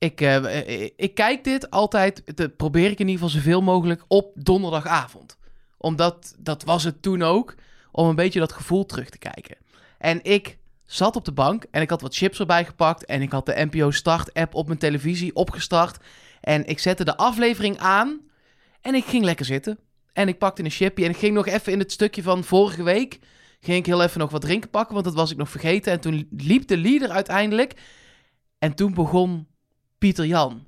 ik, eh, ik kijk dit altijd, dat probeer ik in ieder geval zoveel mogelijk op donderdagavond. Omdat, dat was het toen ook, om een beetje dat gevoel terug te kijken. En ik zat op de bank en ik had wat chips erbij gepakt. En ik had de NPO Start app op mijn televisie opgestart. En ik zette de aflevering aan en ik ging lekker zitten. En ik pakte een chipje en ik ging nog even in het stukje van vorige week... ging ik heel even nog wat drinken pakken, want dat was ik nog vergeten. En toen liep de leader uiteindelijk. En toen begon Pieter Jan.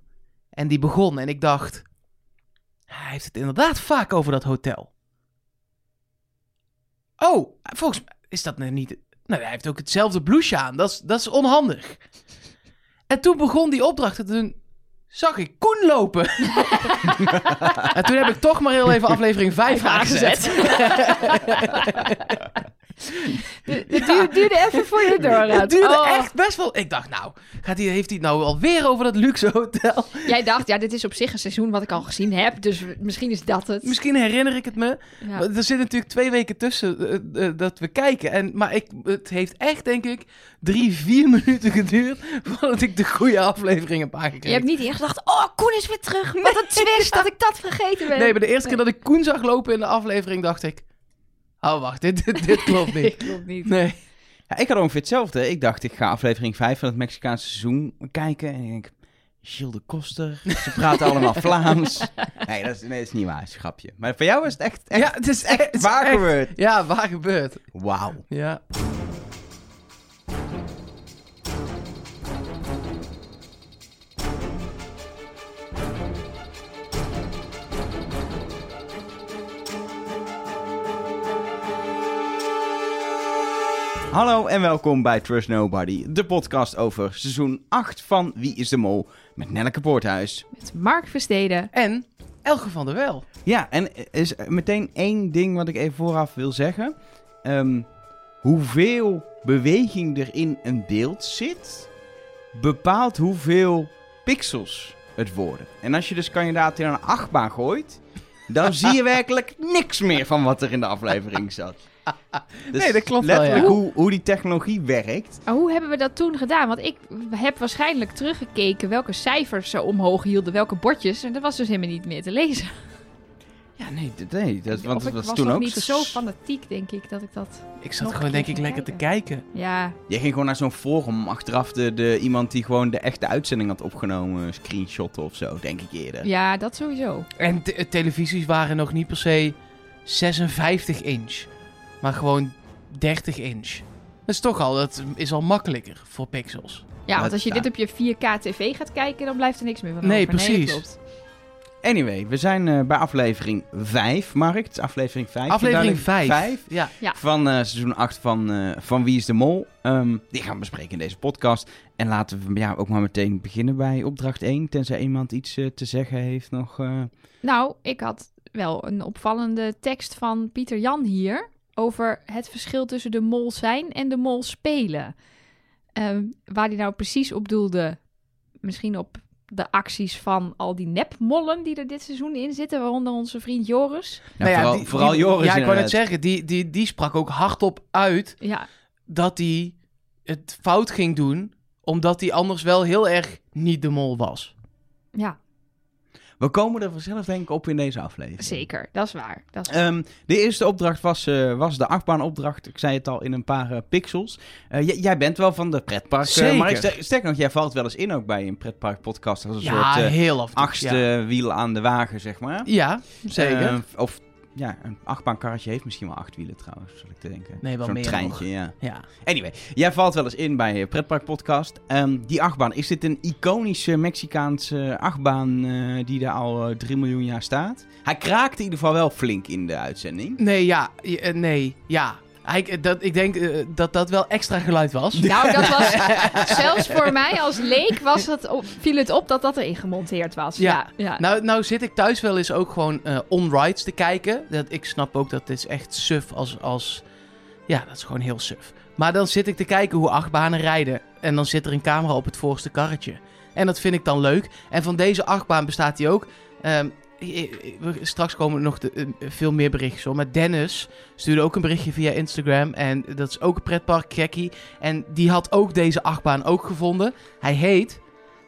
En die begon en ik dacht... Hij heeft het inderdaad vaak over dat hotel. Oh, volgens mij is dat nou niet... Nou, hij heeft ook hetzelfde blouseje aan. Dat is, dat is onhandig. En toen begon die opdracht en toen zag ik Koen lopen. en toen heb ik toch maar heel even aflevering 5 aangezet. Het duurde, duurde even voor je door Het duurde Oh. echt best wel... Ik dacht, nou, gaat hij, heeft hij het nou alweer over dat luxe hotel? Jij dacht, ja, dit is op zich een seizoen wat ik al gezien heb. Dus misschien is dat het. Misschien herinner ik het me. Ja. Maar er zit natuurlijk twee weken tussen eh, eh, dat we kijken. En, maar ik, het heeft echt, denk ik, drie, vier minuten geduurd... voordat ik de goede aflevering heb aangekregen. Je hebt niet eerst gedacht, oh, Koen is weer terug. Wat een twist dat ik dat vergeten ben. Nee, maar de eerste keer dat ik Koen zag lopen in de aflevering, dacht ik... Oh, wacht, dit, dit, dit klopt niet. Klopt niet. Nee. Ja, ik had ongeveer hetzelfde. Ik dacht, ik ga aflevering 5 van het Mexicaanse seizoen kijken. En ik denk, Gilles de Koster, ze praten allemaal Vlaams. Nee, dat is, nee, dat is niet waar, dat is een grapje. Maar voor jou is het echt, echt Ja, het is echt het is waar echt- gebeurd. Ja, waar gebeurt. Wauw. Ja. Hallo en welkom bij Trust Nobody, de podcast over seizoen 8 van Wie is de Mol met Nelleke Poorthuis. Met Mark Versteden. En Elge van der Wel. Ja, en er is meteen één ding wat ik even vooraf wil zeggen. Ehm, hoeveel beweging er in een beeld zit, bepaalt hoeveel pixels het worden. En als je dus kandidaat in een achtbaan gooit, dan zie je werkelijk niks meer van wat er in de aflevering zat. Dus Nee, dat klopt wel, letterlijk ja. hoe, hoe die technologie werkt. Maar hoe hebben we dat toen gedaan? Want ik heb waarschijnlijk teruggekeken welke cijfers ze omhoog hielden, welke bordjes. En dat was dus helemaal niet meer te lezen. Ja, nee, nee dat, want of dat ik was was toen nog ook niet zo- fanatiek, denk ik, dat ik dat... Ik zat Nog gewoon denk ik lekker te kijken. Ja, Jij ging gewoon naar zo'n forum achteraf de, de, iemand die gewoon de echte uitzending had opgenomen, screenshotten of zo, denk ik eerder. ja dat sowieso. En te- televisies waren nog niet per se 56 inch. Maar gewoon 30 inch. Dat is toch al, dat is al makkelijker voor pixels. Ja, want als je ja. dit op je 4K tv gaat kijken, dan blijft er niks meer van Nee, over. precies. klopt. Anyway, we zijn eh, bij aflevering 5, Mark. Het is aflevering 5. Aflevering 5. 5 Ja. van eh, seizoen 8 van, eh, van Wie is de Mol. Ehm, die gaan we bespreken in deze podcast. En laten we ja, ook maar meteen beginnen bij opdracht 1. Tenzij iemand iets te zeggen heeft nog. eh. Nou, ik had wel een opvallende tekst van Pieter Jan hier over het verschil tussen de mol zijn en de mol spelen. Ehm, waar hij nou precies op doelde, misschien op de acties van al die nepmollen die er dit seizoen in zitten, waaronder onze vriend Joris. Nou, vooral, die- vooral die- Joris. Ja, ik wou net zeggen, die, die, die sprak ook hardop uit Ja, dat hij het fout ging doen. Omdat hij anders wel heel erg niet de mol was. ja We komen er vanzelf denk ik op in deze aflevering. zeker. Dat is waar. Dat is waar. Ehm, de eerste opdracht was, eh, was de achtbaanopdracht. Ik zei het al in een paar eh, pixels. Eh, jij bent wel van de pretpark. Zeker. maar sterker nog, jij valt wel eens in ook bij een pretpark podcast. Als een ja, soort heel af en toe. achtste Ja, wiel aan de wagen, zeg maar. ja zeker. Eh, of ja, een achtbaankarretje heeft misschien wel acht wielen trouwens, zal ik te denken. Nee, wel Zo'n meer treintje, ja. ja. Anyway, jij valt wel eens in bij een pretpark podcast. Ehm, die achtbaan, is dit een iconische Mexicaanse achtbaan eh, die daar al eh, 3 miljoen jaar staat? Hij kraakte in ieder geval wel flink in de uitzending. Nee, ja. eh, Nee, ja. Hij, dat, ik denk eh, dat dat wel extra geluid was. Nou, dat was zelfs voor mij als leek was het op, viel het op dat dat erin gemonteerd was. Ja. Ja, ja. Nou, nou zit ik thuis wel eens ook gewoon eh on-rides te kijken. Dat, ik snap ook dat dit is echt suf als, als... Ja, dat is gewoon heel suf. Maar dan zit ik te kijken hoe achtbanen rijden. En dan zit er een camera op het voorste karretje. En dat vind ik dan leuk. En van deze achtbaan bestaat die ook. Ehm, straks komen er nog de, eh, veel meer berichtjes hoor. Maar Dennis stuurde ook een berichtje via Instagram. En dat is ook een pretpark, Gekkie. En die had ook deze achtbaan ook gevonden. Hij heet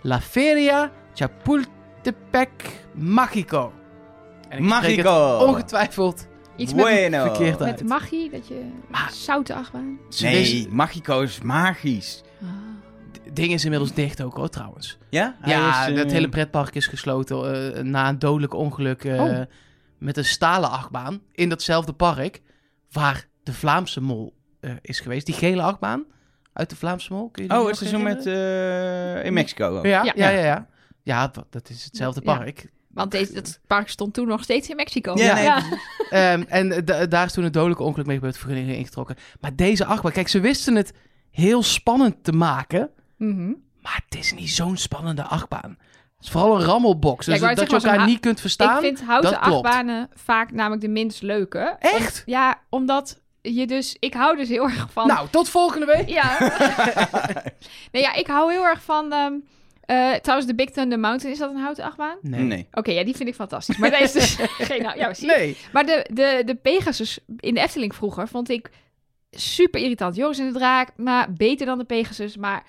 La Feria Chapultepec Mágico. En ik Mágico. ongetwijfeld Iets met, Bueno. verkeerd uit. met magie, dat je... Zoute achtbaan. Nee, Magico is magisch. Ah. Het ding is inmiddels dicht ook hoor, trouwens. Ja? Hij ja, is, eh, het hele pretpark is gesloten eh, na een dodelijk ongeluk eh, Oh. met een stalen achtbaan in datzelfde park waar de Vlaamse mol eh, is geweest. Die gele achtbaan uit de Vlaamse mol. Kun je Oh, het is zo met... eh, in Mexico ook. Ja, Ja. ja, ja. ja. Ja, dat, dat is hetzelfde Ja. park. Want deze, dat park stond toen nog steeds in Mexico. Ja, nee, Ehm, en da- daar is toen een dodelijk ongeluk mee gebeurd, vergunningen ingetrokken. Maar deze achtbaan, kijk, ze wisten het heel spannend te maken, Mhm. maar het is niet zo'n spannende achtbaan. Het is vooral een rammelbox, dus dat je elkaar niet kunt verstaan. Ik vind houten dat klopt. achtbanen vaak namelijk de minst leuke. Echt? Ja, omdat je dus... Ik hou dus heel erg van... Nou, tot volgende week. Ja. nee, ja, ik hou heel erg van... ehm, eh, trouwens, de Big Thunder Mountain, is dat een houten achtbaan? Nee. Oké, ja, die vind ik fantastisch. Maar deze is dus geen... Nou, ja, zie je? Nee. Maar de, de, de Pegasus in de Efteling vroeger vond ik super irritant. Joris en de Draak, maar beter dan de Pegasus. Maar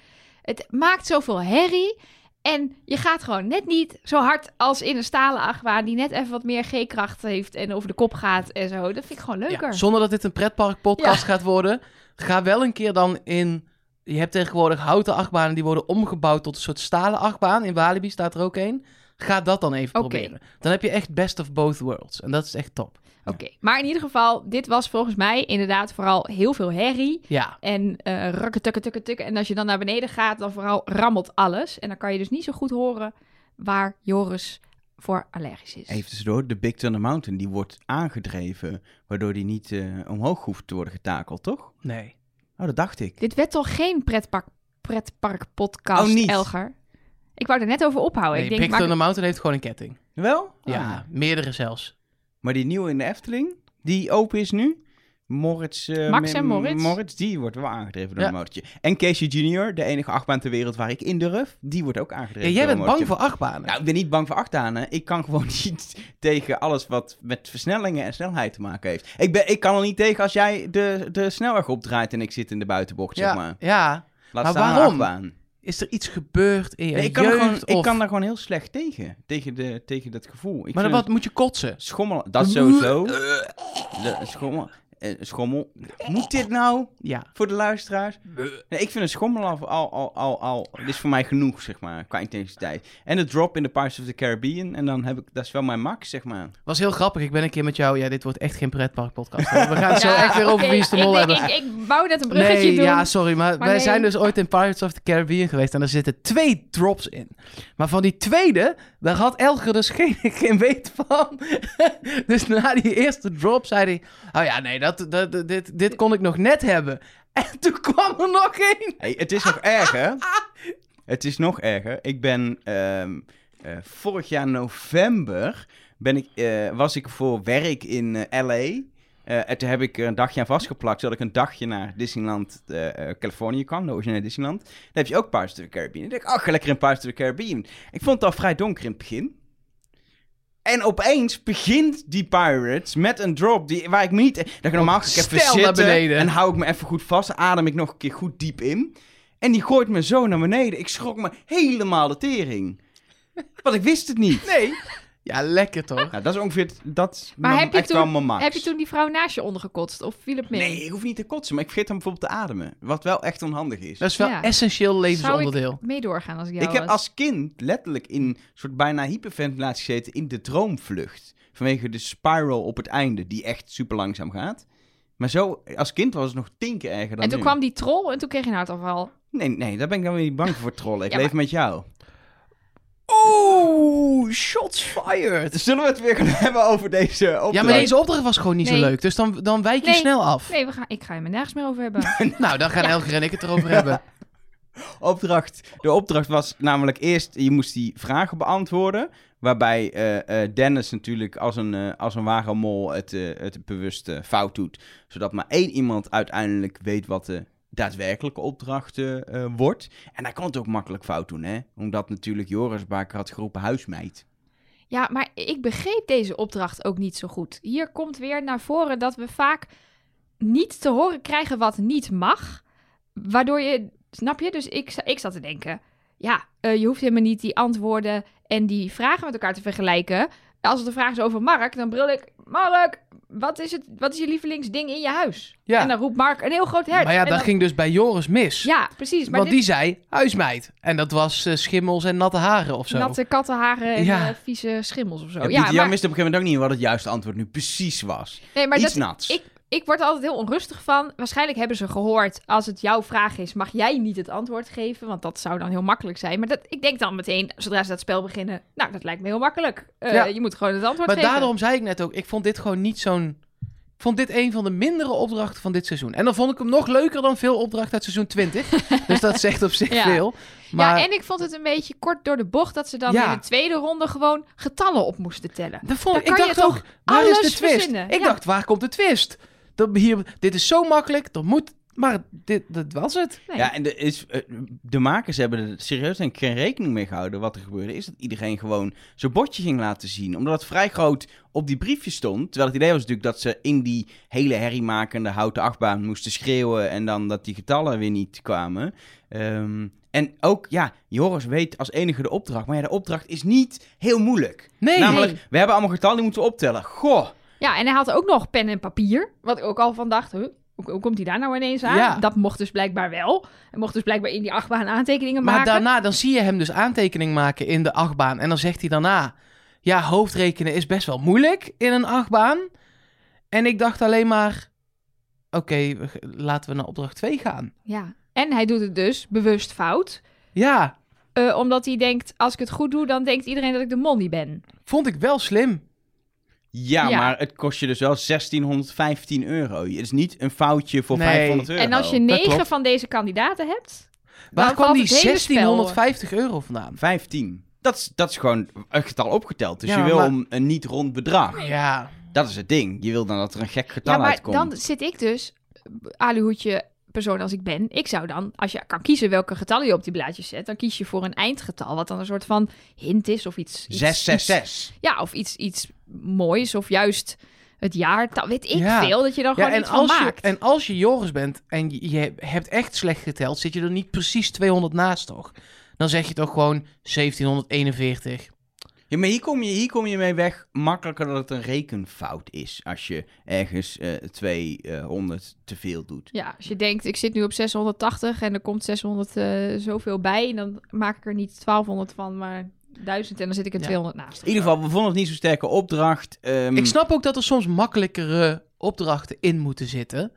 het maakt zoveel herrie. En je gaat gewoon net niet zo hard als in een stalen achtbaan... die net even wat meer G-kracht heeft en over de kop gaat en zo. Dat vind ik gewoon leuker. Ja, zonder dat dit een pretpark podcast gaat worden, ga wel een keer dan in... Je hebt tegenwoordig houten achtbanen die worden omgebouwd tot een soort stalen achtbaan. In Walibi staat er ook een. Ga dat dan even proberen. Dan heb je echt best of both worlds. En dat is echt top. Oké, maar in ieder geval, dit was volgens mij inderdaad vooral heel veel herrie. Ja, En eh rakken, tukken, tukken, tukken. En als je dan naar beneden gaat, dan vooral rammelt alles. En dan kan je dus niet zo goed horen waar Joris voor allergisch is. Even tussendoor, de Big Thunder Mountain, die wordt aangedreven, waardoor die niet eh, omhoog hoeft te worden getakeld, toch? nee. Oh, dat dacht ik. Dit werd toch geen pretpark, pretpark podcast, Oh, niet? Elger? Ik wou er net over ophouden. nee ik denk, Big maar- Thunder Mountain heeft gewoon een ketting. Wel? Ja, Ah. meerdere zelfs. Maar die nieuwe in de Efteling, die open is nu, Moritz... eh, Max en Moritz? Moritz, die wordt wel aangedreven door Ja. een motortje. En Casey Junior, de enige achtbaan ter wereld waar ik in durf, die wordt ook aangedreven Ja, jij bent bang voor achtbanen. Nou, ik ben niet bang voor achtbanen. Ik kan gewoon niet tegen alles wat met versnellingen en snelheid te maken heeft. Ik, ben, ik kan er niet tegen als jij de, de snelweg opdraait en ik zit in de buitenbocht, ja, zeg maar. ja. Laat Maar staan waarom? achtbaan. Is er iets gebeurd in je Nee, ik, kan er jeugd? gewoon, ik of... kan daar gewoon heel slecht tegen. Tegen, de, tegen dat gevoel. Ik Maar dan wat, moet je kotsen? het Schommel, dat sowieso. De, schommel, eh, schommel. Moet dit nou Ja. voor de luisteraars? Nee, ik vind een schommel al, al, al, al, al... Dit is voor mij genoeg, zeg maar, qua intensiteit. En de drop in de Pirates of the Caribbean. En dan heb ik... Dat is wel mijn max, zeg maar. Was heel grappig. Ik ben een keer met jou... Ja, dit wordt echt geen pretpark podcast. We gaan het zo echt weer over Wie is de ik Mol hebben. Ik, ik wou net een bruggetje nee, doen. ja, sorry, maar, Maar wij nee. zijn dus ooit in Pirates of the Caribbean geweest en er zitten twee drops in. Maar van die tweede, daar had Elger dus geen, geen weet van. dus na die eerste drop zei hij, oh ja, nee, dat, dat, dit, dit kon ik nog net hebben. En toen kwam er nog één. Hey, het is nog erger. Het is nog erger. Ik ben ehm, eh, vorig jaar november ben ik, eh, was ik voor werk in eh, LA. En toen heb ik er een dagje aan vastgeplakt, zodat ik een dagje naar Disneyland Californië kwam, de originele Disneyland. Dan heb je ook Pirates of the Caribbean. Ik dacht, ga lekker in Pirates of the Caribbean. Ik vond het al vrij donker in het begin. En opeens begint die Pirates met een drop die, waar ik me niet... Dat ik normaal ik even Stijl naar zitten beneden. en hou ik me even goed vast. Adem ik nog een keer goed diep in. En die gooit me zo naar beneden. Ik schrok me helemaal de tering. Want ik wist het niet. Nee. Ja, lekker toch? Nou, dat is ongeveer... Dat is Maar heb je, echt wel toen, mijn max. heb je toen die vrouw naast je ondergekotst? Of viel het mee? Nee, ik hoef niet te kotsen, maar ik vergeet dan bijvoorbeeld te ademen. Wat wel echt onhandig is. Dat is wel Ja. essentieel Zou levensonderdeel. ik mee doorgaan als ik jou Ik heb was? als kind letterlijk in een soort bijna hyperventilatie gezeten in de droomvlucht. Vanwege de spiral op het einde, die echt super langzaam gaat. Maar zo, als kind was het nog tien keer erger dan En toen nu. kwam die troll en toen kreeg je een hartaanval. Nee, nee, daar ben ik dan weer niet bang voor trollen. Ik Ja, leef met jou. Oeh, shots fired. Zullen we het weer gaan hebben over deze opdracht? Ja, maar deze opdracht was gewoon niet zo leuk. Dus dan, dan wijk je Nee. snel af. Nee, we gaan, ik ga je er nergens meer over hebben. Nou, dan gaan Elger en ik het erover hebben. opdracht. De opdracht was namelijk eerst, je moest die vragen beantwoorden. Waarbij eh, eh, Dennis natuurlijk als een, eh, als een ware mol het, het bewust fout doet. Zodat maar één iemand uiteindelijk weet wat de daadwerkelijke opdracht eh, eh, wordt. En hij kon het ook makkelijk fout doen, hè. Omdat natuurlijk Joris Baker had geroepen huismeid. Ja, maar ik begreep deze opdracht ook niet zo goed. Hier komt weer naar voren dat we vaak niet te horen krijgen wat niet mag. Waardoor je, snap je? Dus ik, ik zat te denken, ja, eh, je hoeft helemaal niet die antwoorden en die vragen met elkaar te vergelijken. Als het een vraag is over Mark, dan brul ik... Mark, wat is, het, wat is je lievelingsding in je huis? Ja. En dan roept Mark een heel groot hert. Maar ja, dat dan- ging dus bij Joris mis. Ja, precies. Maar Want dit die zei huismeid. En dat was eh, schimmels en natte haren of zo. natte kattenharen en Ja. eh, vieze schimmels of zo. Ja, Ja, maar, wist op een gegeven moment ook niet wat het juiste antwoord nu precies was. nee, maar Iets dat, nats. ik, ik word er altijd heel onrustig van. Waarschijnlijk hebben ze gehoord, als het jouw vraag is, mag jij niet het antwoord geven. Want dat zou dan heel makkelijk zijn. Maar dat, ik denk dan meteen, zodra ze dat spel beginnen, nou, dat lijkt me heel makkelijk. Eh, Ja. Je moet gewoon het antwoord Maar geven. daarom zei ik net ook, ik vond dit gewoon niet zo'n... Ik vond dit een van de mindere opdrachten van dit seizoen. En dan vond ik hem nog leuker dan veel opdrachten uit seizoen 20. dus dat zegt op zich Ja. veel. Maar Ja, en ik vond het een beetje kort door de bocht dat ze dan Ja. in de tweede ronde gewoon getallen op moesten tellen. dat vond, ik je dacht toch ook, waar is de twist? verzinnen? Ik Ja. dacht, waar komt de twist? Dat hier, dit is zo makkelijk, dat moet... Maar dit, dat was het. Nee. Ja, en de, is, eh, de makers hebben er serieus geen rekening mee gehouden. Wat er gebeurde is dat iedereen gewoon zijn bordje ging laten zien. Omdat het vrij groot op die briefje stond. Terwijl het idee was natuurlijk dat ze in die hele herriemakende houten achtbaan moesten schreeuwen. En dan dat die getallen weer niet kwamen. Ehm, en ook, ja, Joris weet als enige de opdracht. Maar ja, de opdracht is niet heel moeilijk. Nee, Namelijk, Nee. we hebben allemaal getallen die moeten we optellen. Goh. Ja, en hij had ook nog pen en papier. Wat ik ook al van dacht, huh, hoe, komt hij daar nou ineens aan? Ja. Dat mocht dus blijkbaar wel. Hij mocht dus blijkbaar in die achtbaan aantekeningen Maar maken. daarna, dan zie je hem dus aantekening maken in de achtbaan. En dan zegt hij daarna... Ja, hoofdrekenen is best wel moeilijk in een achtbaan. En ik dacht alleen maar... Oké, laten we naar opdracht 2 gaan. Ja. En hij doet het dus bewust fout. Ja, eh, omdat hij denkt, als ik het goed doe, dan denkt iedereen dat ik de money ben. vond ik wel slim. Ja, Ja. maar het kost je dus wel 1615 euro. Het is niet een foutje voor Nee. 500 euro. En als je negen van deze kandidaten hebt... Waar kwam die het hele spel- 1650 euro vandaan? 15. Dat is, dat is gewoon een getal opgeteld. Dus Ja, je wil maar- om een niet rond bedrag. Ja, Dat is het ding. Je wil dan dat er een gek getal Ja, maar uitkomt. dan zit ik dus, aluhoedje persoon als ik ben, ik zou dan, als je kan kiezen welke getallen je op die blaadjes zet, dan kies je voor een eindgetal, wat dan een soort van hint is of iets. iets 666. iets- ja, of iets, iets moois of juist het jaartal, weet ik Ja. veel, dat je dan ja gewoon en, iets van je, maakt. en als je Joris bent en je, je hebt echt slecht geteld... zit je er niet precies 200 naast, toch? Dan zeg je toch gewoon 1741. Ja, maar hier kom, je, hier kom je mee weg makkelijker dat het een rekenfout is. Als je ergens eh 200 te veel doet. Ja, als je denkt, ik zit nu op 680 en er komt 600 eh, zoveel bij, dan maak ik er niet 1200 van, maar 1000 en dan zit ik er Ja. 200 naast. In ieder geval, we vonden het niet zo'n sterke opdracht. Ehm, Ik snap ook dat er soms makkelijkere opdrachten in moeten zitten.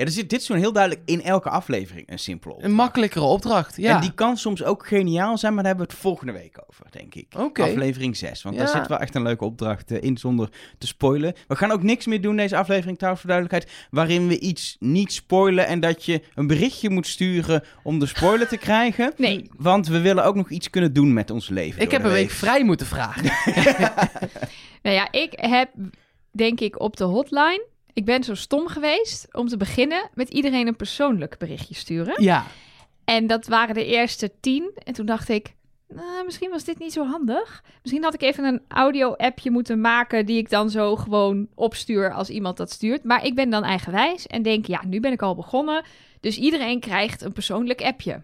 Ja, er zit dit zo'n heel duidelijk in elke aflevering een simpele opdracht. Een makkelijkere opdracht, ja. En die kan soms ook geniaal zijn, maar daar hebben we het volgende week over, denk ik. Oké. Aflevering 6. Want Ja. daar zit wel echt een leuke opdracht eh, in, zonder te spoilen. We gaan ook niks meer doen deze aflevering, trouwens, voor duidelijkheid. Waarin we iets niet spoilen en dat je een berichtje moet sturen om de spoiler te krijgen. Nee, Want we willen ook nog iets kunnen doen met ons leven. Ik heb een week vrij moeten vragen. Nou ja, ik heb denk ik op de hotline. Ik ben zo stom geweest om te beginnen met iedereen een persoonlijk berichtje sturen. ja. En dat waren de eerste tien. En toen dacht ik, nou, misschien was dit niet zo handig. Misschien had ik even een audio-appje moeten maken die ik dan zo gewoon opstuur als iemand dat stuurt. Maar ik ben dan eigenwijs en denk, ja, nu ben ik al begonnen. Dus iedereen krijgt een persoonlijk appje.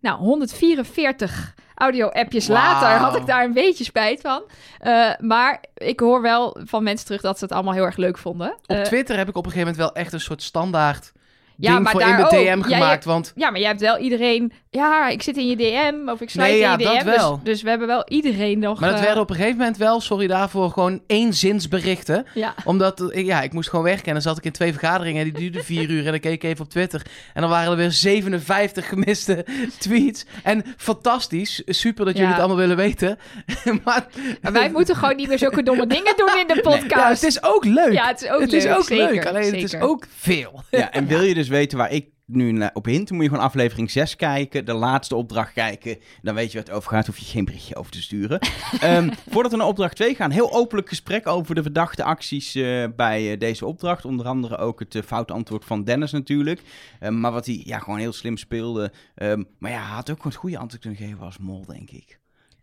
Nou, 144 audio-appjes later had ik daar een beetje spijt van. Eh, maar ik hoor wel van mensen terug dat ze het allemaal heel erg leuk vonden. Op Eh, Twitter heb ik op een gegeven moment wel echt een soort standaard Ja, ding maar voor in de. DM gemaakt. Want Ja, maar jij hebt wel iedereen... Ja, ik zit in je DM of ik sluit Nee, ja, in je dat DM. Dus- wel. Dus, we hebben wel iedereen nog... Maar dat eh, werden op een gegeven moment wel, sorry daarvoor, gewoon éénzinsberichten. Ja, Omdat, eh, ja, ik moest gewoon werken en dan zat ik in twee vergaderingen en die duurden vier uur. En dan keek ik even op Twitter en dan waren er weer 57 gemiste tweets. En fantastisch, super dat jullie Ja. het allemaal willen weten. maar maar wij moeten gewoon niet meer zulke domme dingen doen in de podcast. ja, het is ook leuk. Ja, het is ook het leuk. is ook zeker, leuk, alleen het is ook veel. Ja, en wil je dus weten waar ik nu op hint, moet je gewoon aflevering 6 kijken, de laatste opdracht kijken. Dan weet je waar het over gaat, hoef je geen berichtje over te sturen. Ehm, voordat we naar opdracht 2 gaan, heel openlijk gesprek over de verdachte acties eh, bij eh, deze opdracht. Onder andere ook het eh, foute antwoord van Dennis natuurlijk. Ehm, maar wat hij ja, gewoon heel slim speelde. Ehm, maar ja, hij had ook gewoon het goede antwoord kunnen geven als mol, denk ik.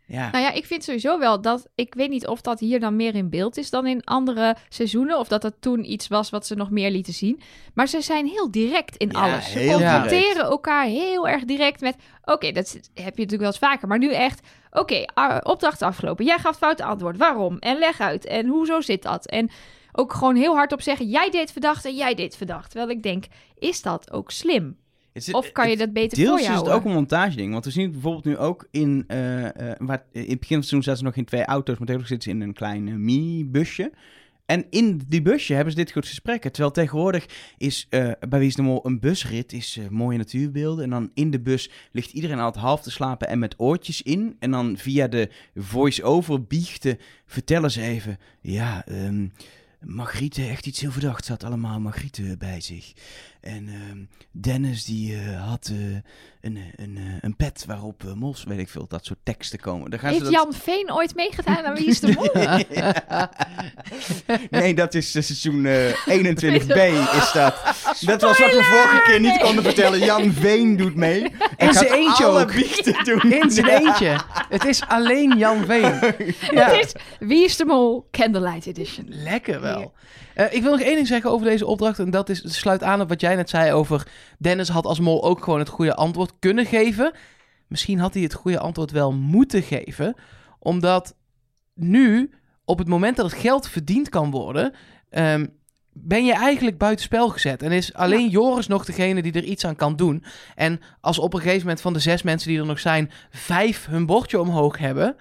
Ja. Nou ja, ik vind sowieso wel dat... Ik weet niet of dat hier dan meer in beeld is dan in andere seizoenen. Of dat dat toen iets was wat ze nog meer lieten zien. Maar ze zijn heel direct in Ja, alles. Ze confronteren elkaar heel erg direct met... Oké, dat heb je natuurlijk wel eens vaker. Maar nu echt... Oké, opdracht afgelopen. Jij gaf fout antwoord. Waarom? En leg uit. En hoezo zit dat? En ook gewoon heel hard op zeggen... Jij deed verdacht en jij deed verdacht. Terwijl ik denk, is dat ook slim? Het is- Of kan je het- dat beter Deels voor is het ook een montageding. Want we zien het bijvoorbeeld nu ook in... eh, eh, waar, in het begin van het seizoen zaten ze nog in twee auto's. Maar tegenwoordig zitten ze in een klein mini-busje. En in die busje hebben ze dit soort gesprekken. Terwijl tegenwoordig is eh, bij Wie is de Mol een busrit. Is mooie natuurbeelden. En dan in de bus ligt iedereen altijd half te slapen en met oortjes in. En dan via de voice-over biechten vertellen ze even... Ja, ehm Margriete, echt iets heel verdachts. Had allemaal Margriete bij zich. En ehm, Dennis die eh, had eh, een, een, eh, een pet waarop eh, mos, weet ik veel, dat soort teksten komen. Dan gaan ze Heeft dat... Jan Veen ooit meegedaan aan Wie is de Mol? Nee, dat is seizoen eh, 21b is dat. Dat was wat we vorige keer niet konden vertellen. Jan Veen doet mee. En In zijn eentje alle ook. biechten doen. In zijn eentje. Het is alleen Jan Veen. Ja. Het is Wie is de Mol Candlelight Edition. Lekker wel. Eh, ik wil nog één ding zeggen over deze opdracht. En dat is, het sluit aan op wat jij net zei over... Dennis had als mol ook gewoon het goede antwoord kunnen geven. Misschien had hij het goede antwoord wel moeten geven. Omdat nu, op het moment dat het geld verdiend kan worden... ehm, ben je eigenlijk buitenspel gezet. En is alleen Joris nog degene die er iets aan kan doen. En als op een gegeven moment van de zes mensen die er nog zijn... vijf hun bordje omhoog hebben...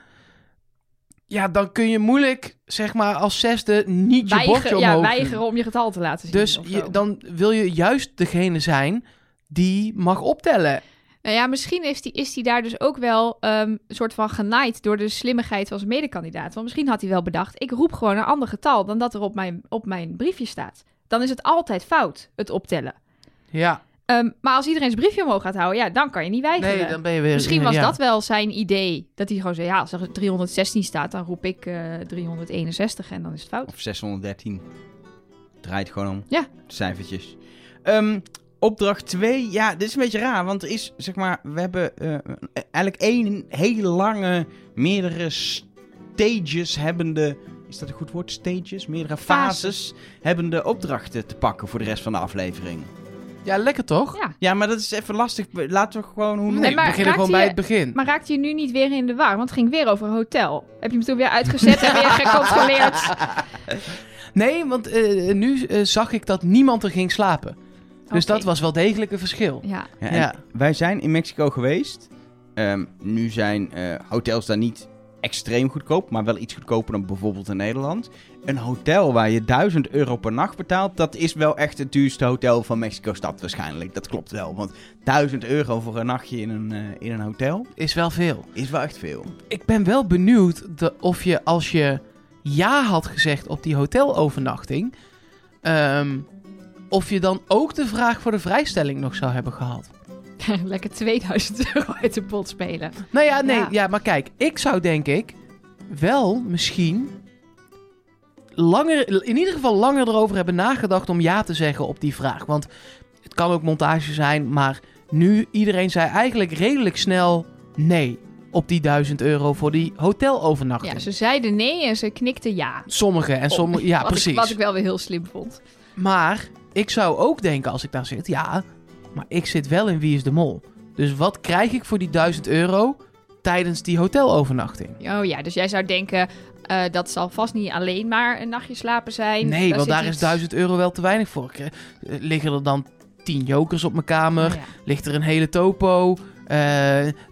Ja, dan kun je moeilijk, zeg maar, als zesde niet je bordje omhoog ja, weigeren om je getal te laten zien. Dus je, dan wil je juist degene zijn die mag optellen. Nou ja, misschien is hij is die daar dus ook wel ehm, een soort van genaaid door de slimmigheid van zijn medekandidaat. Want misschien had hij wel bedacht, ik roep gewoon een ander getal dan dat er op mijn, op mijn briefje staat. Dan is het altijd fout, het optellen. Ja, Ehm, maar als iedereen zijn briefje omhoog gaat houden, ja, dan kan je niet weigeren. nee, dan ben je weer... Misschien was ja. dat wel zijn idee. Dat hij gewoon zei, ja, als er 316 staat, dan roep ik eh 361 en dan is het fout. Of 613. Draait gewoon om. Ja. Cijfertjes. Ehm, opdracht 2. Ja, dit is een beetje raar. Want er is, zeg maar, we hebben eh, eigenlijk één hele lange, meerdere stages hebbende... Is dat een goed woord? Stages? Meerdere fases, Fases. hebbende opdrachten te pakken voor de rest van de aflevering. Ja, lekker toch? Ja, Ja, maar dat is even lastig. Laten we gewoon hoe Nee, maar beginnen gewoon bij het begin. maar raakte je nu niet weer in de war? Want het ging weer over een hotel. Heb je hem toen weer uitgezet en weer gecontroleerd? Nee, want eh, nu eh, zag ik dat niemand er ging slapen. Dus dat was wel degelijk een verschil. Ja, Ja. Wij zijn in Mexico geweest. Ehm, nu zijn eh, hotels daar niet extreem goedkoop, maar wel iets goedkoper dan bijvoorbeeld in Nederland. Een hotel waar je 1000 euro per nacht betaalt, dat is wel echt het duurste hotel van Mexico-stad waarschijnlijk. Dat klopt wel, want 1000 euro voor een nachtje in een, eh, in een hotel Is wel veel. is wel echt veel. Ik ben wel benieuwd de, of je als je ja had gezegd op die hotelovernachting... ehm, of je dan ook de vraag voor de vrijstelling nog zou hebben gehad. lekker 2000 euro uit de pot spelen. Nou ja, nee, Ja. ja. maar kijk, ik zou denk ik wel misschien langer, in ieder geval langer erover hebben nagedacht om ja te zeggen op die vraag. Want het kan ook montage zijn, maar nu iedereen zei eigenlijk redelijk snel nee op die 1000 euro voor die hotelovernachting. Ja, ze zeiden nee en ze knikten ja. Sommige en sommige, ja wat precies. Ik, wat ik wel weer heel slim vond. Maar ik zou ook denken als ik daar zit, ja, maar ik zit wel in Wie is de Mol. Dus wat krijg ik voor die 1000 euro tijdens die hotelovernachting? Oh ja, dus jij zou denken, eh, dat zal vast niet alleen maar een nachtje slapen zijn. Nee, want daar is iets- 1000 euro wel te weinig voor. Eh, Liggen er dan 10 jokers op mijn kamer? Oh ja. Ligt er een hele topo? Eh,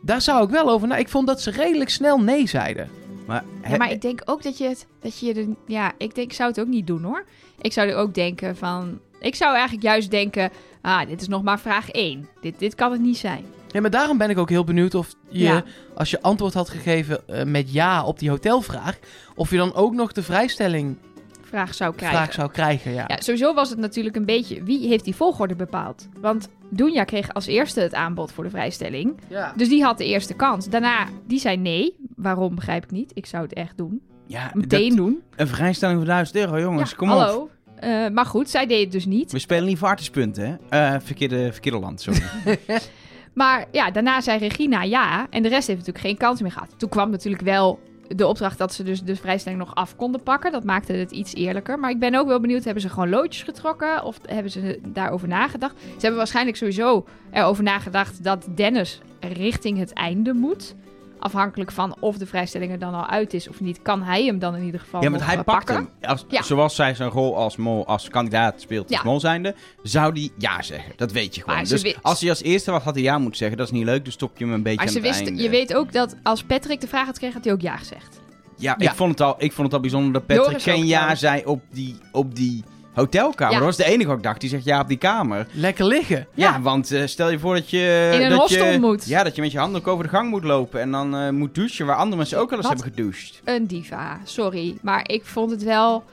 daar zou ik wel over na. Ik vond dat ze redelijk snel nee zeiden. Maar, Ja, maar ik denk ook dat je het, dat je ja, ik denk, ik zou het ook niet doen hoor. Ik zou er ook denken van, ik zou eigenlijk juist denken, ah, dit is nog maar vraag 1. Dit, dit kan het niet zijn. Ja, maar daarom ben ik ook heel benieuwd of je, Ja. als je antwoord had gegeven eh, met ja op die hotelvraag, of je dan ook nog de vrijstelling Vraag zou krijgen. vraag zou krijgen. Ja. Ja, sowieso was het natuurlijk een beetje, wie heeft die volgorde bepaald? Want Doenja kreeg als eerste het aanbod voor de vrijstelling. Ja. Dus die had de eerste kans. Daarna, die zei nee. Waarom begrijp ik niet. Ik zou het echt doen. ja, Meteen dat- doen. een vrijstelling van 1000 euro, jongens, ja, kom op. Eh, maar goed, zij deed het dus niet. We spelen niet voor artispunten, hè? Eh, verkeerde, verkeerde land, sorry. Maar ja, daarna zei Regina ja. En de rest heeft natuurlijk geen kans meer gehad. Toen kwam natuurlijk wel de opdracht dat ze dus de vrijstelling nog af konden pakken. Dat maakte het iets eerlijker. Maar ik ben ook wel benieuwd, hebben ze gewoon loodjes getrokken? Of hebben ze daarover nagedacht? Ze hebben waarschijnlijk sowieso erover nagedacht dat Dennis richting het einde moet. Afhankelijk van of de vrijstelling er dan al uit is of niet, kan hij hem dan in ieder geval Ja, want hij pakt hem. Als, Ja. Zoals zij zijn rol als, mol, als kandidaat speelt als Ja. mol zijnde, zou die ja zeggen. Dat weet je gewoon. Maar Dus als hij als eerste wat had hij ja moeten zeggen, dat is niet leuk. Dus stop je hem een beetje Maar aan ze het einde. je weet ook dat als Patrick de vraag had gekregen, had hij ook ja gezegd. Ja, Ja. Ik, vond het al, ik vond het al bijzonder dat Patrick geen ja zei op die, op die hotelkamer. Ja. Dat was de enige wat ik dacht. Die zegt ja op die kamer. Lekker liggen. Ja, Ja. want eh, stel je voor dat je... In een dat hostel je, moet. Ja, dat je met je handen ook over de gang moet lopen en dan eh, moet douchen waar andere mensen ook wel eens Wat? hebben gedoucht. Een diva, sorry. Maar ik vond het wel...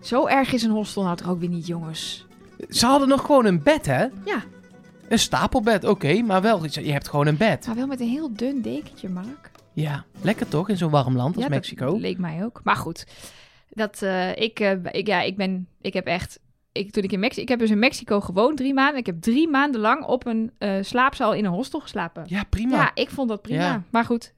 Zo erg is een hostel nou toch ook weer niet, jongens. Ze hadden nog gewoon een bed, hè? Ja, Een stapelbed, oké, maar wel, je hebt gewoon een bed. maar wel met een heel dun dekentje, Mark. Ja, lekker toch, in zo'n warm land als ja, Mexico. Dat leek mij ook. Maar goed, dat, eh, ik, eh, ik, ja, ik, ben, ik heb echt... Ik, toen ik, in Mexico, ik heb dus in Mexico gewoond drie maanden. Ik heb drie maanden lang op een eh, slaapzaal in een hostel geslapen. Ja, prima. Ja, ik vond dat prima. Ja. Maar goed,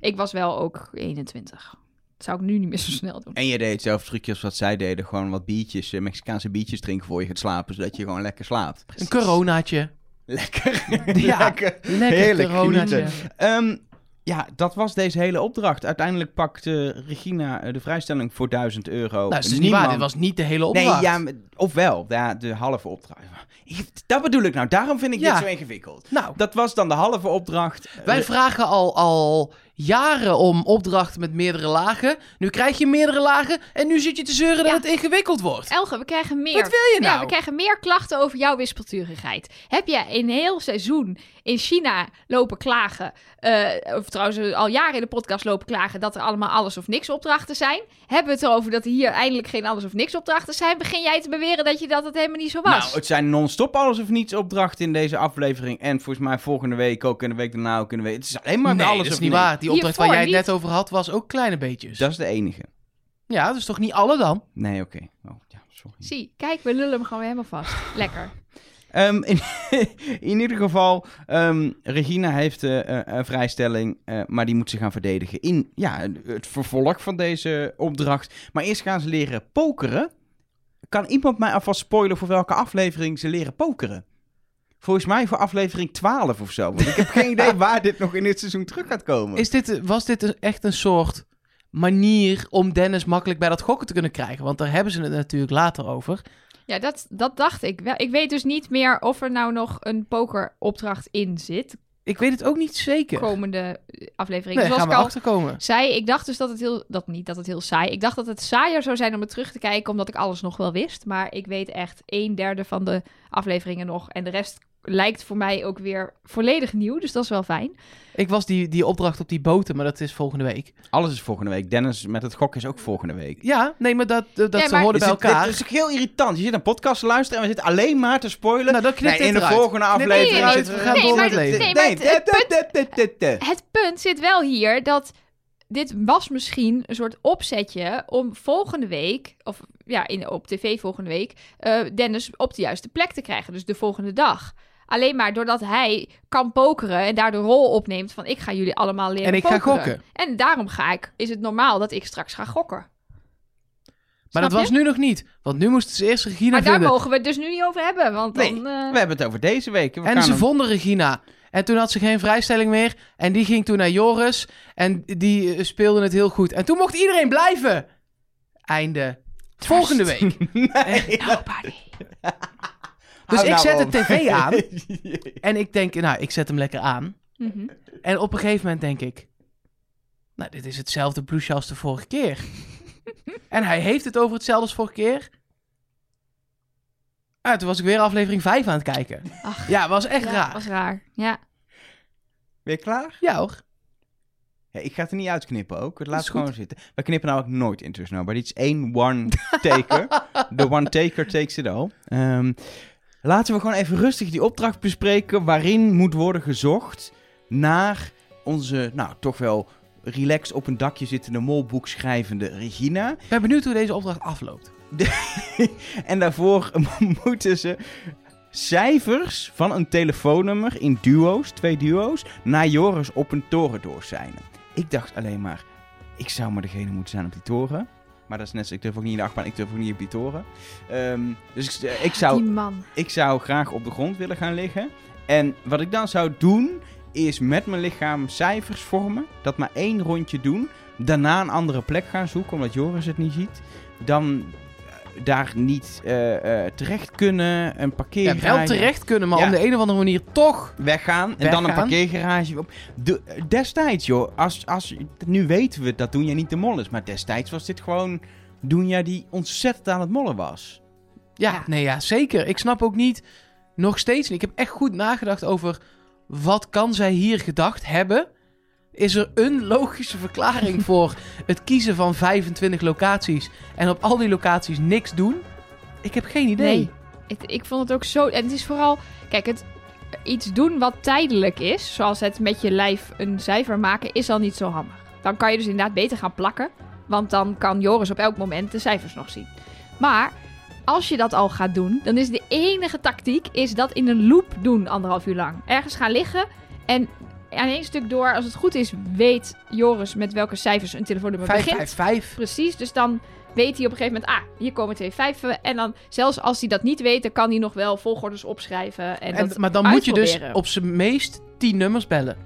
ik was wel ook 21. Dat zou ik nu niet meer zo snel doen. En je deed hetzelfde trucje als wat zij deden. Gewoon wat biertjes, Mexicaanse biertjes drinken voor je gaat slapen. Zodat je gewoon lekker slaapt. Een coronaatje. Lekker. Ja, lekker. Lekker Heerlijk coronaatje. Ja, dat was deze hele opdracht. Uiteindelijk pakt eh, Regina eh, de vrijstelling voor 1000 euro. Nou, dat is niet waar. Dit was niet de hele opdracht. Nee, ja, ofwel, ja, de halve opdracht. Dat bedoel ik nou, daarom vind ik Ja. dit zo ingewikkeld. Nou, Dat was dan de halve opdracht. wij Eh, vragen al, al jaren om opdrachten met meerdere lagen. Nu krijg je meerdere lagen en nu zit je te zeuren Ja. dat het ingewikkeld wordt. Elge, we krijgen meer. Wat wil je nou? Ja, we krijgen meer klachten over jouw wispelturigheid. Heb je een heel seizoen in China lopen klagen, eh, of trouwens eh, al jaren in de podcast lopen klagen, dat er allemaal alles of niks opdrachten zijn? Hebben we het erover dat er hier eindelijk geen alles of niks opdrachten zijn? Begin jij te beweren dat je dat het helemaal niet zo was? Nou, het zijn non-stop alles of niets opdrachten in deze aflevering. En volgens mij volgende week ook en de week daarna ook en de week. Het is alleen maar nee, alles dat is of niet waar. Die opdracht waar jij het niet. net over had, was ook kleine beetjes. Dat is de enige. Ja, dat is toch niet alle dan? Nee, oké. Oh, ja, sorry. Zie, kijk, we lullen hem gewoon weer helemaal vast. Lekker. Ehm, in, in ieder geval, ehm, Regina heeft eh, eh, een vrijstelling, eh, maar die moet ze gaan verdedigen in ja, het vervolg van deze opdracht. Maar eerst gaan ze leren pokeren. Kan iemand mij alvast spoilen voor welke aflevering ze leren pokeren? Volgens mij voor aflevering 12 of zo. Want ik heb geen idee waar dit nog in dit seizoen terug gaat komen. Is dit, was dit echt een soort manier om Dennis makkelijk bij dat gokken te kunnen krijgen? Want daar hebben ze het natuurlijk later over. Ja, dat, dat dacht ik wel. Ik weet dus niet meer of er nou nog een pokeropdracht in zit. Ik weet het ook niet zeker. Komende eh, aflevering. Nee, Zoals gaan ik we al achterkomen. zei, ik dacht dus dat het heel... Dat niet dat het heel saai. Ik dacht dat het saaier zou zijn om het terug te kijken, omdat ik alles nog wel wist. Maar ik weet echt een derde van de afleveringen nog. En de rest lijkt voor mij ook weer volledig nieuw. Dus dat is wel fijn. Ik was die, die opdracht op die boten, maar dat is volgende week. Alles is volgende week. Dennis met het gokken is ook volgende week. Ja, nee, maar dat, dat Ja, ze maar- hoorden bij Is dit- elkaar. Dit is ook heel irritant. Je zit een podcast te luisteren en we zitten alleen maar te spoilen. Nou, dan knipt Nee, in de volgende aflevering zitten we gaan Nee, door met het leven. nee, het-. Het punt zit wel hier dat dit was misschien een soort opzetje om volgende week, of ja, in, op tv volgende week, eh, Dennis op de juiste plek te krijgen. Dus de volgende dag. Alleen maar doordat hij kan pokeren en daar de rol opneemt van ik ga jullie allemaal leren En ik ga gokken. En daarom ga ik, is het normaal dat ik straks ga gokken. Maar dat was nu nog niet. Want nu moesten ze eerst Regina Maar daar vinden. mogen we het dus nu niet over hebben, want Nee, dan... eh, We hebben het over deze week. We En gaan ze hem- vonden Regina. En toen had ze geen vrijstelling meer. En die ging toen naar Joris. En die eh, speelde het heel goed. En toen mocht iedereen blijven. Einde. Volgende week. Nee. Nobody. Dus ik nou zet de tv aan. En ik denk, nou, ik zet hem lekker aan. Mhm. En op een gegeven moment denk ik... Nou, dit is hetzelfde blouseje als de vorige keer. en hij heeft het over hetzelfde als vorige keer. Ah, toen was ik weer aflevering 5 aan het kijken. Ach, Ja, was echt ja, raar. was raar. Ja. Ben je klaar? Ja hoor. Ja, ik ga het er niet uitknippen ook. Het laat goed. gewoon zitten. We knippen namelijk nooit intussen. Nou, maar dit is één one-taker. De one-taker takes it all. Ehm, laten we gewoon even rustig die opdracht bespreken... waarin moet worden gezocht naar onze, nou, toch wel relaxed op een dakje zittende molboek schrijvende Regina. Ik ben benieuwd hoe deze opdracht afloopt. en daarvoor moeten ze cijfers van een telefoonnummer in duo's, twee duo's, naar Joris op een toren doorzijnen. Ik dacht alleen maar, ik zou maar degene moeten zijn op die toren. Maar dat is net ik durf ook niet in de achtbaan, ik durf ook niet op die toren. Ehm, dus ik, ik, zou, Die man. ik zou graag op de grond willen gaan liggen. En wat ik dan zou doen, is met mijn lichaam cijfers vormen. Dat maar één rondje doen. Daarna een andere plek gaan zoeken, omdat Joris het niet ziet. Dan eh, daar niet eh, eh, terecht kunnen, een Ja, parkeergarage... wel terecht kunnen, maar Ja. op de een of andere manier toch. Weggaan en dan een parkeergarage op. De, destijds, joh, als, als, nu weten we dat Doenja niet de mol is. Maar destijds was dit gewoon Doenja die ontzettend aan het mollen was. Ja, Ja. nee, ja, zeker. Ik snap ook niet, nog steeds niet. Ik heb echt goed nagedacht over wat kan zij hier gedacht hebben. Is er een logische verklaring voor het kiezen van 25 locaties en op al die locaties niks doen? Ik heb geen idee. Nee. Het- ik vond het ook zo. En het is vooral. Kijk, het iets doen wat tijdelijk is, zoals het met je lijf een cijfer maken, is al niet zo handig. Dan kan je dus inderdaad beter gaan plakken. Want dan kan Joris op elk moment de cijfers nog zien. Maar als je dat al gaat doen, dan is de enige tactiek is dat in een loop doen anderhalf uur lang. Ergens gaan liggen en aan één stuk door, als het goed is, weet Joris met welke cijfers een telefoonnummer 5, begint. 5, 5. Precies, dus dan weet hij op een gegeven moment, ah, hier komen twee vijven. En dan, zelfs als hij dat niet weet, dan kan hij nog wel volgordes opschrijven. En, En, dat maar dan moet je dus op zijn meest 10 nummers bellen.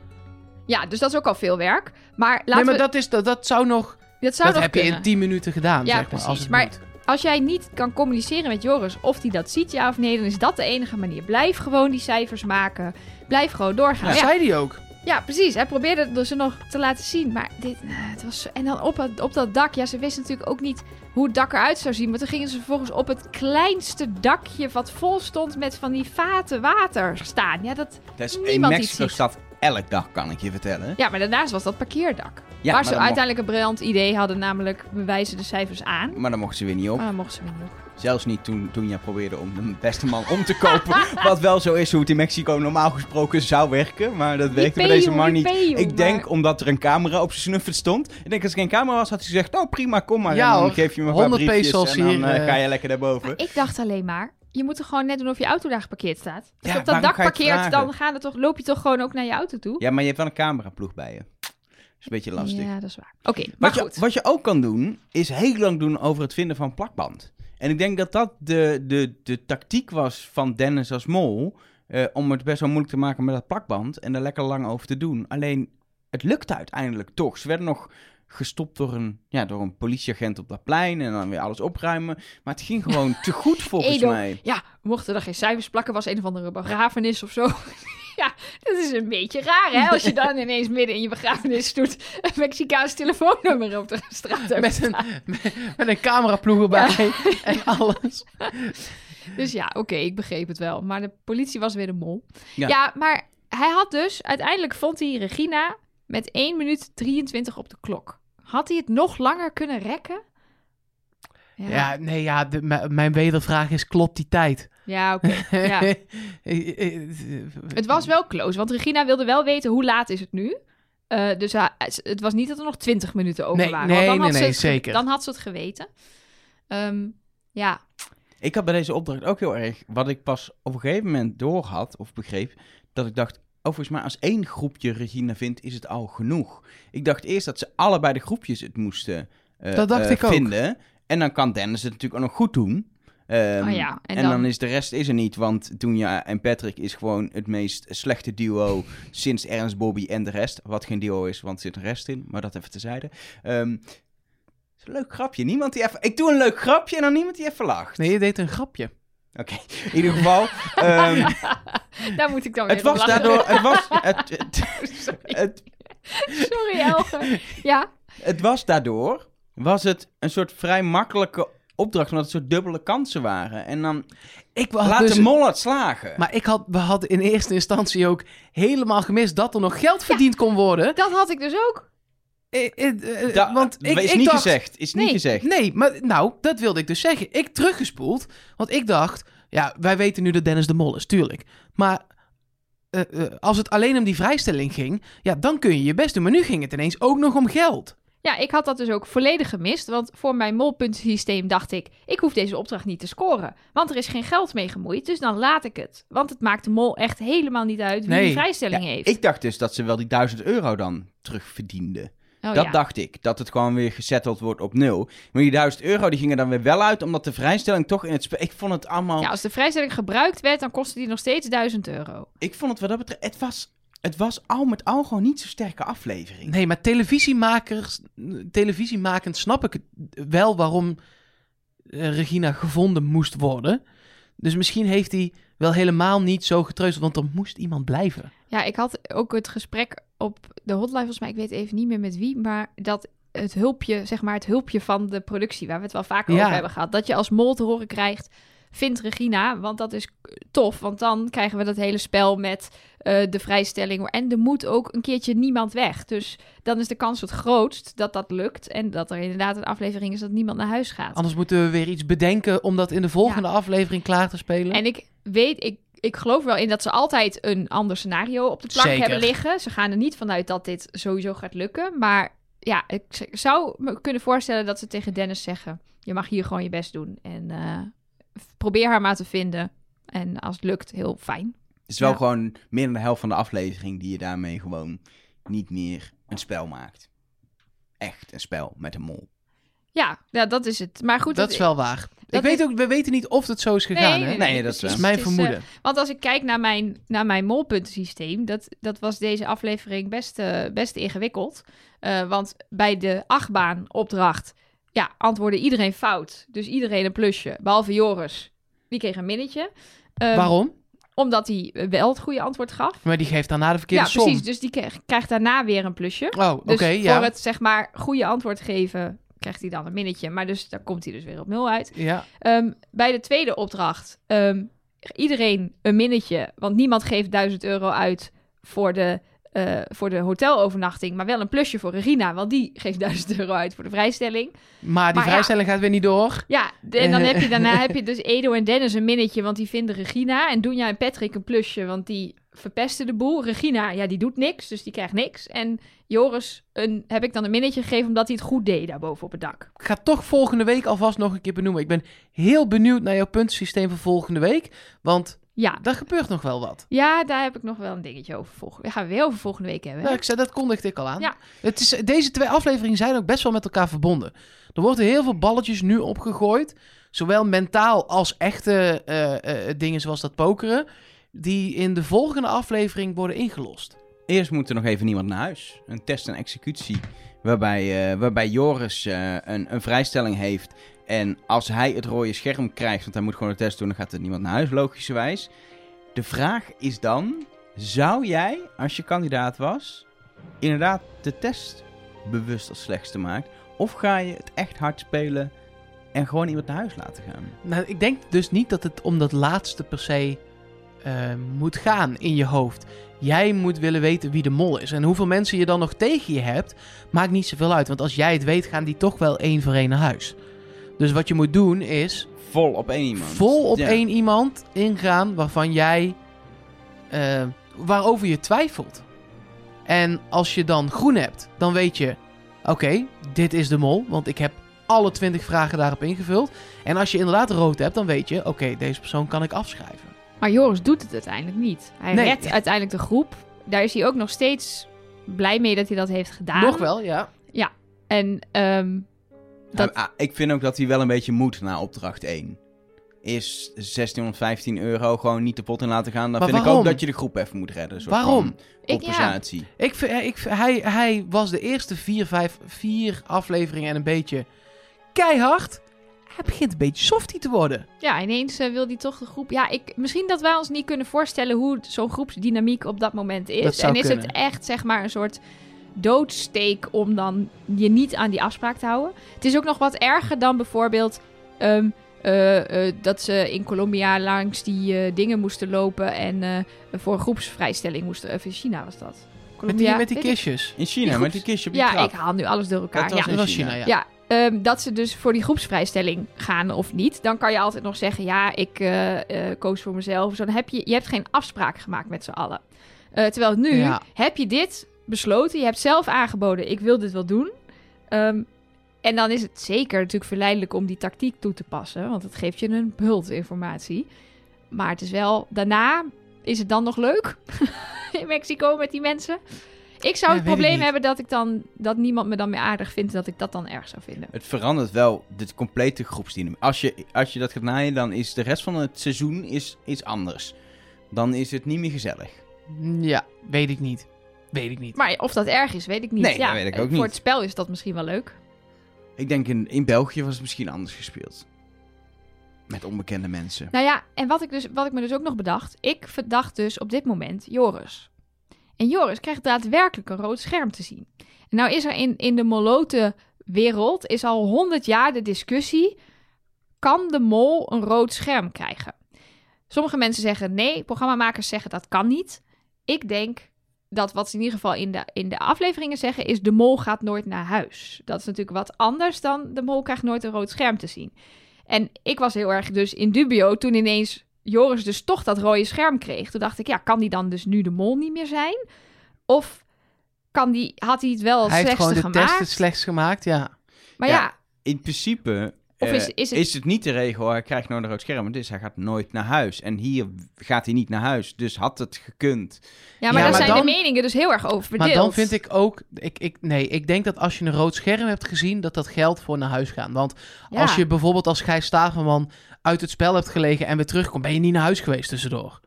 Ja, dus dat is ook al veel werk. Maar laten nee, maar we... dat, is, dat, dat zou nog. dat zou dat nog heb je in 10 minuten gedaan. Ja, zeg maar, precies. Als het Maar- moet. Als jij niet kan communiceren met Joris of hij dat ziet, ja of nee, dan is dat de enige manier. Blijf gewoon die cijfers maken. Blijf gewoon doorgaan. Dat Ja, zei hij ook. Ja, precies. Hij probeerde het dus nog te laten zien. Maar dit, eh, het was zo- En dan op, op dat dak. Ja, ze wisten natuurlijk ook niet hoe het dak eruit zou zien. Maar toen gingen ze vervolgens op het kleinste dakje... wat vol stond met van die vaten water staan. Ja, dat, Dat is in Mexico stad elk dag, kan ik je vertellen. ja, maar daarnaast was dat parkeerdak. Ja, waar ze uiteindelijk een briljant idee hadden. Namelijk, we wijzen de cijfers aan. maar dan mochten ze weer niet op. Maar dan mochten ze weer niet op. Zelfs niet toen, toen je probeerde om de beste man om te kopen. wat wel zo is hoe het in Mexico normaal gesproken zou werken. Maar dat werkte bij deze man niet. Ik denk maar- omdat er een camera op zijn snuffert stond. Ik denk als er geen camera was, had hij gezegd: Oh prima, kom maar. Ja, en dan hoor. geef je me een paar 100 briefjes pesos en dan hier, eh, eh. ga je lekker daarboven. Maar ik dacht alleen maar, je moet er gewoon net doen of je auto daar geparkeerd staat. Als Ja, je op dat dak parkeert, dan gaan er toch, loop je toch gewoon ook naar je auto toe? Ja, maar je hebt wel een cameraploeg bij je. Dat is een beetje lastig. Ja, dat is waar. Oké, maar Wat goed. je, wat je ook kan doen, is heel lang doen over het vinden van plakband. En ik denk dat dat de, de, de tactiek was van Dennis als mol. eh, om het best wel moeilijk te maken met dat plakband. En er lekker lang over te doen. Alleen, het lukte uiteindelijk toch. Ze werden nog gestopt door een, ja, door een politieagent op dat plein. En dan weer alles opruimen. Maar het ging gewoon te goed volgens Edo. mij. Ja, mochten er geen cijfers plakken, was een of andere begrafenis of zo. ja, dat is een beetje raar, hè? Als je dan ineens midden in je begrafenis doet een Mexicaans telefoonnummer op de straat hebt Met een, met, met een cameraploeg erbij en alles. Dus ja, oké, ik begreep het wel. Maar de politie was weer de mol. Ja. Ja. maar hij had dus... Uiteindelijk vond hij Regina met 1 minuut 23 op de klok. Had hij het nog langer kunnen rekken? Ja, nee, ja, de, mijn wedervraag is, klopt die tijd? Ja, oké. ja. Het was wel close, want Regina wilde wel weten hoe laat is het nu. Eh, dus hij- het was niet dat er nog 20 minuten over Nee, waren. nee, dan had nee, ze nee, het ge- zeker. Dan had ze het geweten. Ehm, ja, Ik had bij deze opdracht ook heel erg, wat ik pas op een gegeven moment door had, of begreep, dat ik dacht, oh, volgens mij als één groepje Regina vindt, is het al genoeg. Ik dacht eerst dat ze allebei de groepjes het moesten eh, Dat dacht eh, ik ook. vinden. En dan kan Dennis het natuurlijk ook nog goed doen. Ehm, Oh ja, en en, dan... dan- is de rest is er niet, want Toenja en Patrick is gewoon het meest slechte duo sinds Ernst, Bobby en de rest. Wat geen duo is, want er zit een rest in, maar dat even terzijde. Ehm is een leuk grapje. Niemand die even... Ik doe een leuk grapje en dan niemand die even lacht. Nee, je deed een grapje. Oké, in ieder geval. ehm, daar moet ik dan weer het was lachen. daardoor. Het was, het, het, Sorry, het, Sorry Elge. Ja, het was daardoor. Was het een soort vrij makkelijke opdracht, omdat het soort dubbele kansen waren. En dan Ik had laat dus, de mol het slagen. Maar ik had, we hadden in eerste instantie ook helemaal gemist dat er nog geld verdiend kon worden. dat had ik dus ook. Eh, eh, eh, Da- want ik, is ik niet dacht, gezegd. Is niet Nee, gezegd. Nee, maar nou, dat wilde ik dus zeggen. Ik teruggespoeld, want ik dacht, ja, wij weten nu dat Dennis de Mol is, tuurlijk. Maar eh, als het alleen om die vrijstelling ging, ja, dan kun je je best doen. Maar nu ging het ineens ook nog om geld. Ja, ik had dat dus ook volledig gemist. Want voor mijn molpuntensysteem dacht ik... ik hoef deze opdracht niet te scoren. Want er is geen geld mee gemoeid, dus dan laat ik het. Want het maakt de mol echt helemaal niet uit wie Nee. die vrijstelling Ja, heeft. Ik dacht dus dat ze wel die 1000 euro dan terugverdienden. Oh, dat ja. dacht ik. Dat het gewoon weer gesetteld wordt op nul. Maar die 1000 euro die gingen dan weer wel uit, omdat de vrijstelling toch in het spel... Ik vond het allemaal... Ja, als de vrijstelling gebruikt werd, dan kostte die nog steeds 1000 euro. Ik vond het wat dat betreft... Het was, het was al met al gewoon niet zo'n sterke aflevering. Nee, maar televisiemakers, televisiemakend snap ik wel waarom eh, Regina gevonden moest worden. Dus misschien heeft hij wel helemaal niet zo getreuzeld, want er moest iemand blijven. Ja, ik had ook het gesprek op de hotline, volgens mij, ik weet even niet meer met wie, maar dat het hulpje, zeg maar, het hulpje van de productie, waar we het wel vaker Ja. over hebben gehad, dat je als mol te horen krijgt, vindt Regina, want dat is tof, want dan krijgen we dat hele spel met eh, de vrijstelling en er moet ook een keertje niemand weg. Dus dan is de kans het grootst dat dat lukt en dat er inderdaad een aflevering is dat niemand naar huis gaat. Anders moeten we weer iets bedenken om dat in de volgende aflevering klaar te spelen. En ik weet, ik, ik geloof wel in dat ze altijd een ander scenario op de plank Zeker. hebben liggen. Ze gaan er niet vanuit dat dit sowieso gaat lukken. Maar ja, ik zou me kunnen voorstellen dat ze tegen Dennis zeggen: Je mag hier gewoon je best doen. En eh, probeer haar maar te vinden. En als het lukt, heel fijn. Het is wel Ja. gewoon meer dan de helft van de aflevering die je daarmee gewoon niet meer een spel maakt. Echt een spel met een mol. Ja, ja dat is het. Maar goed, dat het- is wel waar. Ik weet is- ook, we weten niet of het zo is gegaan. hè? Nee, dat is Dat is mijn is, eh, vermoeden. Want als ik kijk naar mijn, naar mijn molpuntensysteem, dat, dat was deze aflevering best, eh, best ingewikkeld. Eh, want bij de achtbaanopdracht, ja, antwoordde iedereen fout. Dus iedereen een plusje, behalve Joris. Die kreeg een minnetje. Eh, Waarom? Omdat hij wel het goede antwoord gaf. Maar die geeft daarna de Ja, verkeerde som. precies. Dus die krijgt daarna weer een plusje. Oh, oké, Dus ja. voor het, zeg maar, goede antwoord geven, krijgt hij dan een minnetje. Maar dus daar komt hij dus weer op nul uit. ja. Ehm, bij de tweede opdracht, ehm, iedereen een minnetje, want niemand geeft 1000 euro uit voor de, eh, voor de hotelovernachting, maar wel een plusje voor Regina, want die geeft 1000 euro uit voor de vrijstelling. Maar die Maar ja. vrijstelling gaat weer niet door. Ja, de- en dan heb je daarna heb je dus Edo en Dennis een minnetje, want die vinden Regina. En Doenja en Patrick een plusje, want die verpesten de boel. Regina, ja, die doet niks, dus die krijgt niks. En Joris een, heb ik dan een minnetje gegeven, omdat hij het goed deed daarboven op het dak. Ik ga toch volgende week alvast nog een keer benoemen. Ik ben heel benieuwd naar jouw puntensysteem voor volgende week. Want Ja, daar gebeurt nog wel wat. ja daar heb ik nog wel een dingetje over. Volgende, we gaan we weer over volgende week hebben. hè? Nou, ik zei, dat kondigde ik al aan. Ja. Het is, deze twee afleveringen zijn ook best wel met elkaar verbonden. Er worden heel veel balletjes nu opgegooid. Zowel mentaal als echte eh, eh, dingen zoals dat pokeren. Die in de volgende aflevering worden ingelost. Eerst moet er nog even niemand naar huis. Een test en executie. Waarbij, eh, waarbij Joris eh, een, een vrijstelling heeft. En als hij het rode scherm krijgt, want hij moet gewoon een test doen, dan gaat er niemand naar huis, logischerwijs. De vraag is dan: zou jij, als je kandidaat was, inderdaad de test bewust als slechtste maken? Of ga je het echt hard spelen en gewoon iemand naar huis laten gaan? Nou, ik denk dus niet dat het om dat laatste per se eh, moet gaan in je hoofd. Jij moet willen weten wie de mol is. En hoeveel mensen je dan nog tegen je hebt, maakt niet zoveel uit. Want als jij het weet, gaan die toch wel één voor één naar huis. Dus wat je moet doen is Vol op één iemand. vol op Ja. één iemand ingaan waarvan jij, eh, waarover je twijfelt. En als je dan groen hebt, dan weet je, oké, dit is de mol, want ik heb alle twintig vragen daarop ingevuld. En als je inderdaad rood hebt, dan weet je, oké, deze persoon kan ik afschrijven. Maar Joris doet het uiteindelijk niet. Hij Nee. redt uiteindelijk de groep. Daar is hij ook nog steeds blij mee dat hij dat heeft gedaan. Nog wel, ja. En ehm, dat- Ah, ik vind ook dat hij wel een beetje moet na opdracht 1. Is 1615 euro gewoon niet de pot in laten gaan. Dan Maar vind ik ook dat je de groep even moet redden. Soort Waarom? van ik, ja, compensatie. Ik, vind- ik, vind- hij, hij was de eerste vier, vijf, vier afleveringen en een beetje keihard. Hij begint een beetje softie te worden. ja, ineens eh, wil hij toch de groep... Ja, ik, misschien dat wij ons niet kunnen voorstellen hoe zo'n groepsdynamiek op dat moment is. Dat zou en is het echt, zeg maar, een soort doodsteek om dan je niet aan die afspraak te houden. Het is ook nog wat erger dan bijvoorbeeld... ehm, eh, eh, dat ze in Colombia langs die eh, dingen moesten lopen en eh, voor een groepsvrijstelling moesten. Of in China was dat. Met Colombia, die, met die weet ik- kistjes. In China, Die met die kistje op die Ja, trap. ik haal nu alles door elkaar. Dat was ja. in China. China, ja. Ja, ehm, dat ze dus voor die groepsvrijstelling gaan of niet. Dan kan je altijd nog zeggen, ja, ik koos voor mezelf. Zo, dan heb je, je hebt geen afspraak gemaakt met z'n allen. Eh, terwijl nu Ja. heb je dit besloten. Je hebt zelf aangeboden, ik wil dit wel doen. Ehm, en dan is het zeker natuurlijk verleidelijk om die tactiek toe te passen, want het geeft je een bult informatie. Maar het is wel, daarna is het dan nog leuk in Mexico met die mensen. Ik zou Ja, het probleem hebben dat ik dan dat niemand me dan meer aardig vindt, dat ik dat dan erg zou vinden. Het verandert wel de complete groepsdynamiek. Als je, als je dat gaat naaien, dan is de rest van het seizoen is, is anders. Dan is het niet meer gezellig. Ja, weet ik niet. Weet ik niet. Maar of dat erg is, weet ik niet. Nee, ja, dat weet ik eh, ook Voor niet. het spel is dat misschien wel leuk. Ik denk in, in België was het misschien anders gespeeld. Met onbekende mensen. Nou ja, en wat ik, dus, wat ik me dus ook nog bedacht. Ik verdacht dus op dit moment Joris. En Joris krijgt daadwerkelijk een rood scherm te zien. En nou is er in, in de molote wereld is al honderd jaar de discussie... kan de mol een rood scherm krijgen? Sommige mensen zeggen nee, programmamakers zeggen dat kan niet. Ik denk dat wat ze in ieder geval in de, in de afleveringen zeggen... is de mol gaat nooit naar huis. Dat is natuurlijk wat anders dan de mol krijgt nooit een rood scherm te zien. En ik was heel erg dus in dubio toen ineens Joris dus toch dat rode scherm kreeg. Toen dacht ik, ja, kan die dan dus nu de mol niet meer zijn? Of kan die, had hij het wel als Hij heeft gewoon de gemaakt? test het slechtst gemaakt, ja. Maar ja, Ja, In principe Of eh, is- is het- is het niet de regel, hij krijgt nooit een rood scherm. Dus hij gaat nooit naar huis. En hier gaat hij niet naar huis. Dus had het gekund. ja, maar Ja, daar maar zijn dan- de meningen dus heel erg over verdeeld. Maar dan vind ik ook... Ik, ik, nee, ik denk dat als je een rood scherm hebt gezien... dat dat geldt voor naar huis gaan. Want Ja. als je bijvoorbeeld als Gijs Staverman... uit het spel hebt gelegen en weer terugkomt... ben je niet naar huis geweest tussendoor.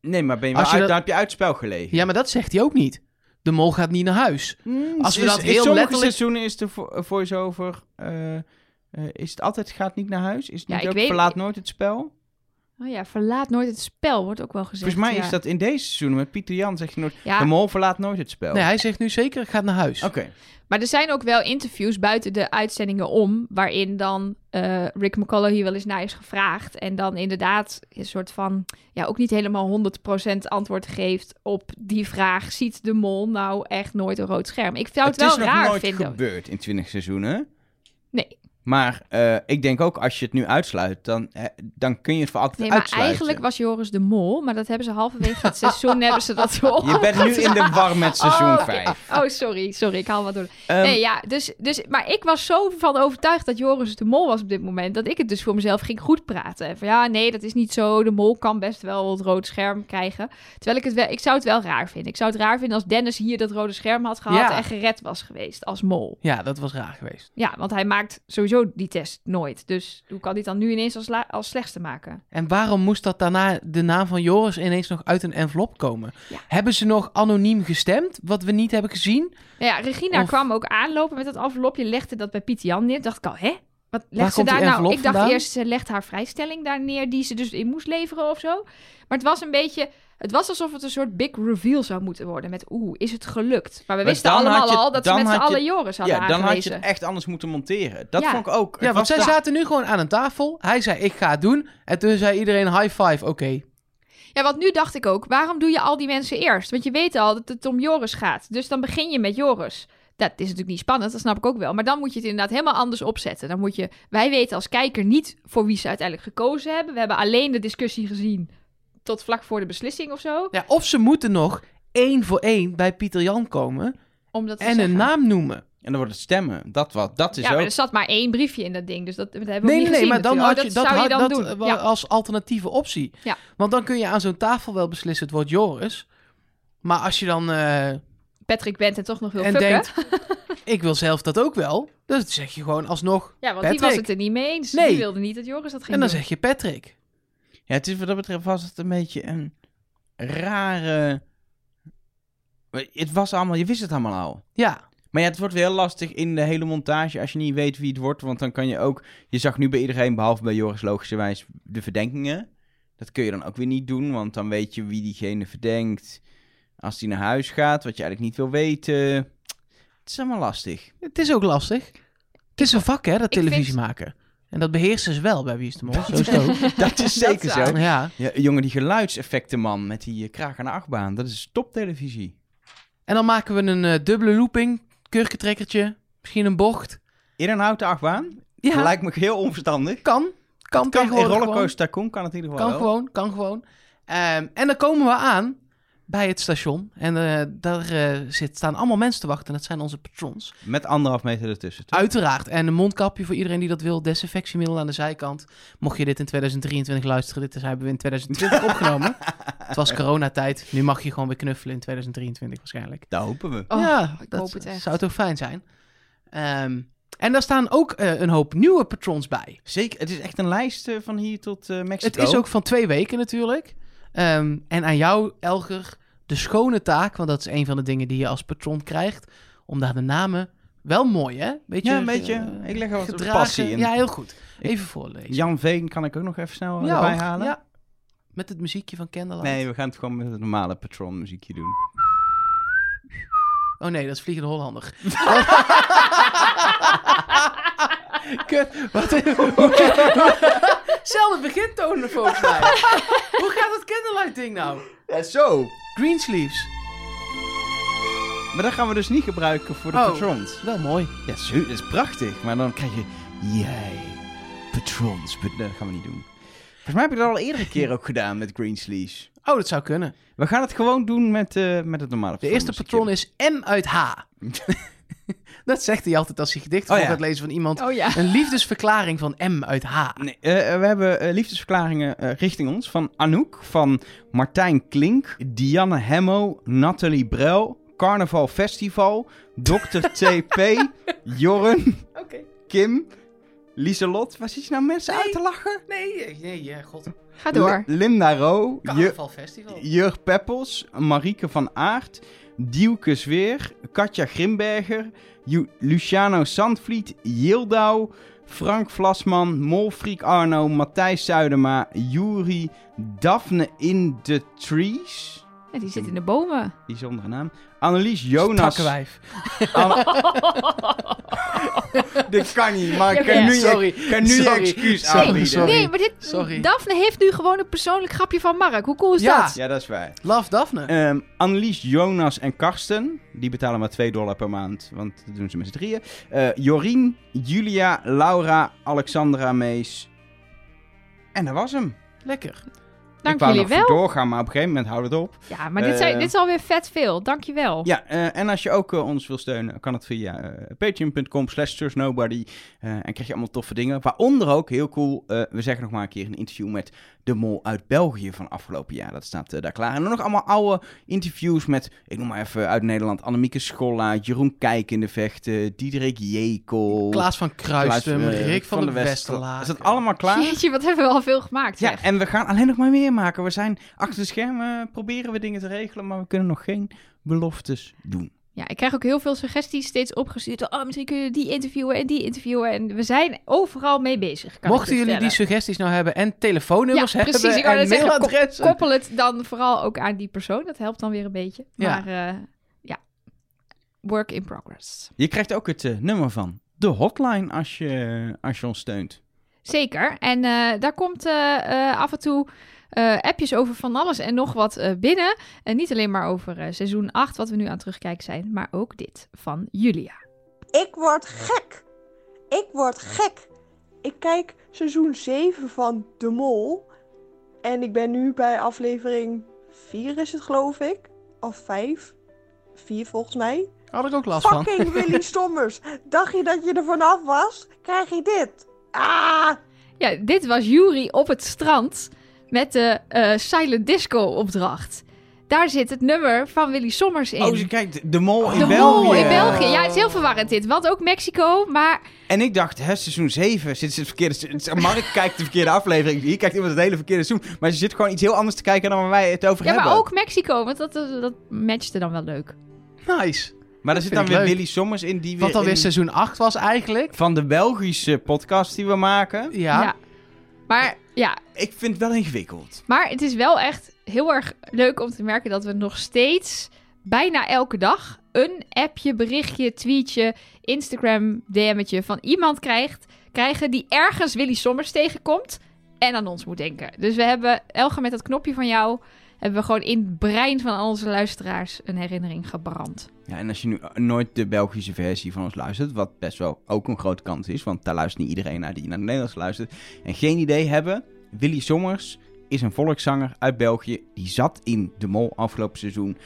Nee, maar ben je Als je uit, dat- dan heb je uit het spel gelegen. Ja, maar dat zegt hij ook niet. De mol gaat niet naar huis. Als we Is- dat in heel sommige letterlijk- seizoenen is de vo- voice-over... eh, eh, is het altijd gaat niet naar huis? Is het Ja, niet ik ook weet- verlaat nooit het spel? Oh ja, verlaat nooit het spel, wordt ook wel gezegd. Volgens mij ja. is dat in deze seizoenen met Pieter Jan zeg je nooit... Ja, De mol verlaat nooit het spel. Nee, hij zegt nu zeker, ik ga naar huis. Oké. Maar er zijn ook wel interviews buiten de uitzendingen om, waarin dan eh, Rick McCullough hier wel eens naar is gevraagd. En dan inderdaad een soort van, ja, ook niet helemaal 100% antwoord geeft op die vraag: ziet de mol nou echt nooit een rood scherm? Ik zou het, het is wel nog raar nooit vinden. gebeurd in 20 seizoenen. Nee. Maar eh, ik denk ook, als je het nu uitsluit, dan, eh, dan kun je het voor altijd Nee, maar uitsluiten. eigenlijk was Joris de mol, maar dat hebben ze halverwege het seizoen hebben ze dat wel. Je bent nu in de war met seizoen Oh, oké. 5. Oh, sorry, sorry, ik haal wat door. Ehm, nee, ja, dus, dus, maar ik was zo van overtuigd dat Joris de mol was op dit moment, dat ik het dus voor mezelf ging goed praten. En van ja, nee, dat is niet zo. De mol kan best wel het rode scherm krijgen. Terwijl ik het wel, ik zou het wel raar vinden. Ik zou het raar vinden als Dennis hier dat rode scherm had gehad Ja. en gered was geweest als mol. Ja, dat was raar geweest. Ja, want hij maakt sowieso die test nooit. Dus hoe kan het dan nu ineens als, als slechtste maken? En waarom moest dat daarna de naam van Joris ineens nog uit een envelop komen? Ja. Hebben ze nog anoniem gestemd, wat we niet hebben gezien? Ja, Regina Of- kwam ook aanlopen met dat envelopje, legde dat bij Pieter Jan neer. Dacht ik al, hè? Wat legt ze daar nou? Ik dacht vandaan? eerst, ze legt haar vrijstelling daar neer, die ze dus in moest leveren of zo. Maar het was een beetje, het was alsof het een soort big reveal zou moeten worden. Met, oeh, is het gelukt? Maar we Maar wisten allemaal je- al dat ze met z'n allen Joris hadden ja, dan had je het echt anders moeten monteren. Dat Ja. vond ik ook. Ja, want zij daar- zaten nu gewoon aan een tafel. Hij zei, ik ga het doen. En toen zei iedereen high five, oké. Ja, want nu dacht ik ook, waarom doe je al die mensen eerst? Want je weet al dat het om Joris gaat. Dus dan begin je met Joris. Dat is natuurlijk niet spannend, dat snap ik ook wel. Maar dan moet je het inderdaad helemaal anders opzetten. Dan moet je, wij weten als kijker niet voor wie ze uiteindelijk gekozen hebben. We hebben alleen de discussie gezien tot vlak voor de beslissing of zo. Ja, of ze moeten nog één voor één bij Pieter Jan komen Om dat te en een naam noemen. En dan wordt het stemmen. Dat, wat, dat is Ja, maar er zat maar één briefje in dat ding. Dus dat, dat hebben we Nee, ook nee, niet nee, maar gezien dan had je natuurlijk. dat, Oh, zou je dan dat doen. Ja. als alternatieve optie. Ja. Want dan kun je aan zo'n tafel wel beslissen, het wordt Joris. Maar als je dan eh, Patrick Bent en toch nog wil en fucken. denkt, ik wil zelf dat ook wel. Dus dan zeg je gewoon alsnog, ja, want die was Patrick. het er niet mee eens. Nee. Die wilde niet dat Joris dat ging en dan doen. zeg je Patrick. Ja, het is wat dat betreft was het een beetje een rare... Het was allemaal... Je wist het allemaal al. Ja, Maar ja, het wordt weer heel lastig in de hele montage als je niet weet wie het wordt. Want dan kan je ook... Je zag nu bij iedereen, behalve bij Joris logischerwijs, de verdenkingen. Dat kun je dan ook weer niet doen, want dan weet je wie diegene verdenkt. Als die naar huis gaat, wat je eigenlijk niet wil weten. Het is allemaal lastig. het is ook lastig. Het is een vak, hè, dat vind- televisie maken. En dat beheersen ze wel bij Wie is de Mol. Zo is het ook. Dat is zeker zo. Ja. Ja, jongen, die geluidseffecten man met die uh, kraak aan de achtbaan. Dat is toptelevisie. En dan maken we een eh, dubbele looping, kurkentrekkertje, misschien een bocht. In een houten achtbaan? Ja, Lijkt me heel onverstandig. kan. Kan Kan in tegenwoordig gewoon. Rollercoaster Tycoon kan het in ieder geval Kan wel. gewoon, kan gewoon. Ehm, en dan komen we aan bij het station. En eh, daar eh, zit, staan allemaal mensen te wachten. En dat zijn onze patrons. Met anderhalf meter ertussen. toch? Uiteraard. En een mondkapje voor iedereen die dat wil. Desinfectiemiddel aan de zijkant. Mocht je dit in 2023 luisteren, dit is, hebben we in 2020 opgenomen. Het was coronatijd. Nu mag je gewoon weer knuffelen in 2023 waarschijnlijk. Daar hopen we. Oh, ja, ik dat hoop het echt. zou toch fijn zijn. Ehm, en daar staan ook eh, een hoop nieuwe patrons bij. Zeker, het is echt een lijst van hier tot Mexico. Het is ook van twee weken natuurlijk. Ehm, en aan jou, Elger, de schone taak, want dat is een van de dingen die je als patron krijgt, om daar de namen wel mooi, hè? Beetje, Ja, een beetje. eh, ik leg er wat gedragen. passie in. Ja, heel goed. Even voorlezen. Jan Veen kan ik ook nog even snel eh, Ja, erbij hoor. halen. Ja. Met het muziekje van Candlelight. Nee, we gaan het gewoon met het normale patron muziekje doen. Oh nee, dat is Vliegende Hollander. Kut. Wat? Zelfde begintonen volgens mij. Hoe gaat dat Candlelight ding nou? Ja, zo. Greensleeves. Maar dat gaan we dus niet gebruiken voor de Oh. patrons. Wel mooi. Ja, zo, dat is prachtig. Maar dan krijg je... Jij, patrons. Maar Dat gaan we niet doen. Volgens mij heb ik dat al eerder een keer ook gedaan met Greensleeves. Oh, dat zou kunnen. We gaan het gewoon doen met, eh, met het normale De eerste patron is M uit H. dat zegt hij altijd als hij gedichten Oh, ja. gaat lezen van iemand. Oh ja. Een liefdesverklaring van M uit H. Nee, eh, we hebben eh, liefdesverklaringen eh, richting ons van Anouk, van Martijn Klink, Dianne Hemmo, Nathalie Brel, Carnaval Festival, Dr. TP, Jorren, Oké. Kim, Lieselot. Waar zit je nou mensen Nee. uit te lachen? Nee, nee, ja, god. Ga door. L- Linda Ro, Carnaval Festival. Jur Peppels, Marieke van Aert, Dielke Zweer, Katja Grimberger, Luciano Sandvliet, Yildau, Frank Vlasman, Molfriek Arno, Matthijs Zuidema, Juri, Daphne in the Trees. Ja, die zit in de bomen. Bijzondere naam. Annelies Jonas. Takkenwijf. Dit kan niet, maar ik Ja, kan nu, sorry. je, kan nu je excuus Sorry, aanbieden. sorry. Nee, maar dit, Sorry. Daphne heeft nu gewoon een persoonlijk grapje van Mark. Hoe cool is Ja. dat? Ja, dat is waar. Love Daphne. Ehm Annelies, Jonas en Karsten. Die betalen maar 2 dollar per maand, want dat doen ze met z'n drieën. Eh, Jorien, Julia, Laura, Alexandra Mees. En dat was hem. Lekker. Dank ik wou jullie nog wel. doorgaan, maar op een gegeven moment houdt het op. Ja, maar dit, zijn, Eh, dit is alweer vet veel. Dank je wel. Ja, eh, en als je ook eh, ons wil steunen, kan het via patreon.com slash nobody. Eh, en krijg je allemaal toffe dingen. Waaronder ook, heel cool, eh, we zeggen nog maar een keer een interview met de mol uit België van afgelopen jaar. Dat staat daar klaar. En dan nog allemaal oude interviews met, ik noem maar even uit Nederland, Annemieke Scholla, Jeroen Kijk in de Vechten, Diederik Jekel. Klaas van Kruistum, Rick van, de Westerlaar. Is dat allemaal klaar? Jeetje, wat hebben we al veel gemaakt, Ja, en we gaan alleen nog maar meer maken. We zijn achter de schermen, proberen we dingen te regelen, maar we kunnen nog geen beloftes doen. Ja, ik krijg ook heel veel suggesties steeds opgestuurd. Oh, misschien kun je die interviewen en die interviewen. En we zijn overal mee bezig. Kan Mochten jullie die suggesties nou hebben en telefoonnummers Ja, hebben precies, ik en mailadressen. Koppel het dan vooral ook aan die persoon. Dat helpt dan weer een beetje. Ja. Maar eh, ja, work in progress. Je krijgt ook het eh, nummer van de hotline als je, als je ons steunt. Zeker. En eh, daar komt eh, eh, af en toe eh, appjes over van alles en nog wat eh, binnen. En niet alleen maar over eh, seizoen 8, wat we nu aan het terugkijken zijn, maar ook dit van Julia. Ik word gek. Ik word gek. Ik kijk seizoen 7 van De Mol. En ik ben nu bij aflevering 4 is het geloof ik. Of 5. 4 volgens mij. Had ik ook last van. Fucking Willy Stommers. Dacht je dat je er vanaf was? Krijg je dit. Ah! Ja, dit was Yuri op het strand met de eh, Silent Disco opdracht. Daar zit het nummer van Willy Sommers in. Oh, ze kijkt de mol in de België. Mol in België. Ja, het is heel verwarrend dit. Want ook Mexico, maar En ik dacht, hè, seizoen 7 zit ze het verkeerde... Mark kijkt de verkeerde aflevering. Hier kijkt iemand het hele verkeerde seizoen. Maar ze zit gewoon iets heel anders te kijken dan waar wij het over ja, hebben. maar ook Mexico, want dat, dat, matchte dan wel leuk. Nice. Maar er Dat zit dan weer leuk. Willy Sommers in die Wat weer alweer in- seizoen 8 was eigenlijk. van de Belgische podcast die we maken. Ja. Maar ja, Ik vind het wel ingewikkeld. maar het is wel echt heel erg leuk om te merken dat we nog steeds bijna elke dag een appje, berichtje, tweetje, Instagram DM'tje van iemand krijgt, krijgen die ergens Willy Sommers tegenkomt en aan ons moet denken. Dus we hebben Elge met dat knopje van jou hebben we gewoon in het brein van al onze luisteraars een herinnering gebrand. Ja, en als je nu nooit de Belgische versie van ons luistert, wat best wel ook een grote kans is, want daar luistert niet iedereen naar die naar het Nederlands luistert, en geen idee hebben, Willy Sommers is een volkszanger uit België. Die zat in De Mol afgelopen seizoen.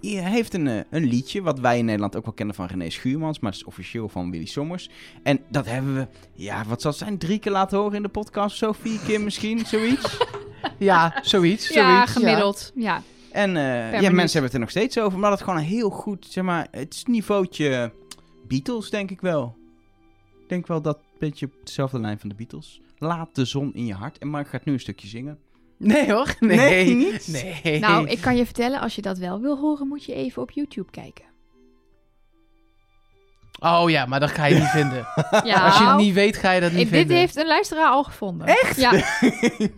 Die heeft een, eh, een liedje, wat wij in Nederland ook wel kennen van René Schuurmans. Maar het is officieel van Willy Sommers. En dat hebben we, ja, wat zal het zijn, drie keer laten horen in de podcast. Zo vier keer misschien, zoiets. Ja, zoiets. ja, zoiets, gemiddeld. Ja. En eh, ja, mensen hebben het er nog steeds over. Maar dat het gewoon een heel goed, zeg maar, het is niveautje Beatles, denk ik wel. Ik denk wel dat een beetje op dezelfde lijn van de Beatles. Laat de zon in je hart. En Mark gaat nu een stukje zingen. Nee hoor. Nee, Nee, niet? Nee. Nou, ik kan je vertellen, als je dat wel wil horen, moet je even op YouTube kijken. Oh ja, maar dat ga je niet vinden. Ja, Als je het niet weet, ga je dat niet dit vinden. heeft een luisteraar al gevonden. Echt? Ja.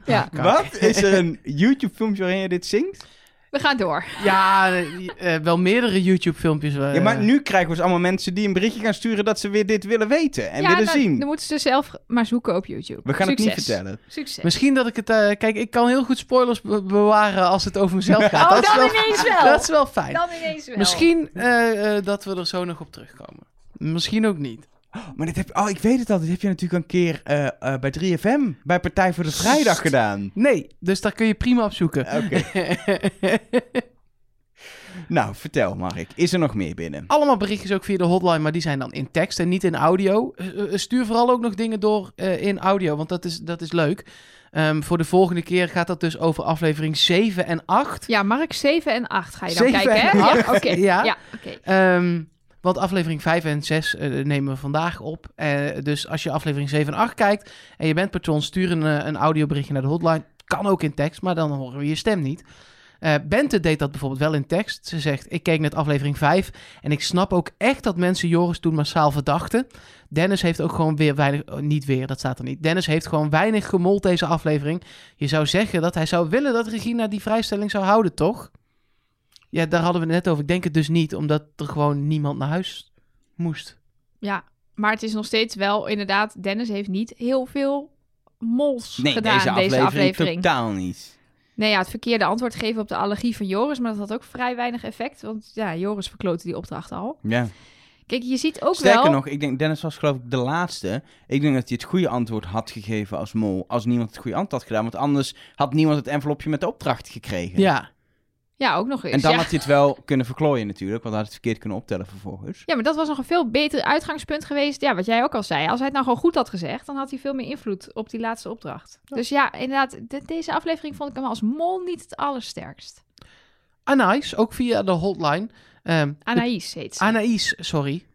ja. Wat? Is er een YouTube-filmpje waarin je dit zingt? We gaan door. Ja, eh, eh, wel meerdere YouTube-filmpjes. eh, Ja, maar nu krijgen we dus allemaal mensen die een berichtje gaan sturen dat ze weer dit willen weten en ja, willen dan, zien. dan moeten ze zelf maar zoeken op YouTube. We gaan Succes. het niet vertellen. Succes. Misschien dat ik het... kijk, ik kan heel goed spoilers be- bewaren als het over mezelf gaat. Oh, dat, is dan wel, ineens wel. dat is wel fijn. Dan ineens wel. Misschien eh, eh, dat we er zo nog op terugkomen. Misschien ook niet. Oh, maar dit heb oh, ik weet het al. Dit heb je natuurlijk een keer eh, eh, bij 3FM, bij Partij voor de Vrijdag gedaan. Nee, dus daar kun je prima op zoeken. Oké. Nou, vertel Mark. Is er nog meer binnen? Allemaal berichtjes ook via de hotline, maar die zijn dan in tekst en niet in audio. Eh, stuur vooral ook nog dingen door eh, in audio, want dat is, dat is leuk. Ehm, voor de volgende keer gaat dat dus over aflevering 7 en 8. Ja, Mark 7 en 8 ga je dan 7 kijken, hè? en Ja, 8, oké. ja. Ja, oké. Ehm, want aflevering 5 en 6 eh, nemen we vandaag op. Eh, dus als je aflevering 7 en 8 kijkt en je bent patron, stuur een, eh, een audioberichtje naar de hotline. Kan ook in tekst, maar dan horen we je stem niet. Eh, Bente deed dat bijvoorbeeld wel in tekst. Ze zegt, ik keek net aflevering 5 en ik snap ook echt dat mensen Joris toen massaal verdachten. Dennis heeft ook gewoon weer weinig, oh, niet weer, dat staat er niet. Dennis heeft gewoon weinig gemold deze aflevering. Je zou zeggen dat hij zou willen dat Regina die vrijstelling zou houden, toch? Ja, daar hadden we het net over. Ik denk het dus niet, omdat er gewoon niemand naar huis moest. Ja, maar het is nog steeds wel inderdaad... Dennis heeft niet heel veel mols Nee, gedaan deze deze aflevering, aflevering. totaal niet. Nee, ja, het verkeerde antwoord geven op de allergie van Joris, maar dat had ook vrij weinig effect, want ja, Joris verklootte die opdracht al. Ja. Kijk, je ziet ook Sterker wel... nog, ik denk, Dennis was geloof ik de laatste. Ik denk dat hij het goede antwoord had gegeven als mol, als niemand het goede antwoord had gedaan. Want anders had niemand het envelopje met de opdracht gekregen. Ja, Ja, ook nog eens. En dan ja. had hij het wel kunnen verklooien natuurlijk, want hij had het verkeerd kunnen optellen vervolgens. ja, maar dat was nog een veel beter uitgangspunt geweest. Ja, wat jij ook al zei. Als hij het nou gewoon goed had gezegd, dan had hij veel meer invloed op die laatste opdracht. Dus ja, inderdaad, de- deze aflevering vond ik hem als mol niet het allersterkst. Anais, ook via de hotline. Ehm, de- Anaïs heet ze. Anaïs, sorry.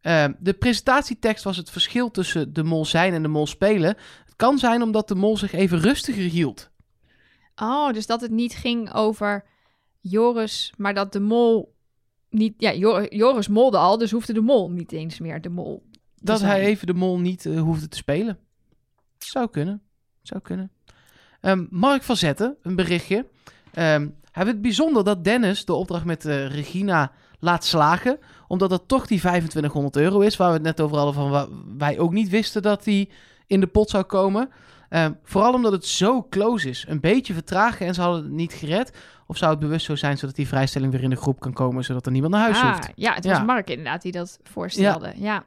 Ehm, de presentatietekst was het verschil tussen de mol zijn en de mol spelen. Het kan zijn omdat de mol zich even rustiger hield. Oh, dus dat het niet ging over Joris, maar dat de mol niet... Ja, Jo- Joris molde al, dus hoefde de mol niet eens meer de mol te Dat zijn. hij even de mol niet eh, hoefde te spelen. Zou kunnen. Zou kunnen. Ehm, Mark van Zetten, een berichtje. Ehm, hij vindt het bijzonder dat Dennis de opdracht met eh, Regina laat slagen. Omdat dat toch die 2500 euro is. Waar we het net over hadden van wij ook niet wisten dat die in de pot zou komen. Ehm, vooral omdat het zo close is. Een beetje vertragen en ze hadden het niet gered. Of zou het bewust zo zijn zodat die vrijstelling weer in de groep kan komen. Zodat er niemand naar huis Ah, hoeft. ja, het Ja. was Mark inderdaad die dat voorstelde. Ja.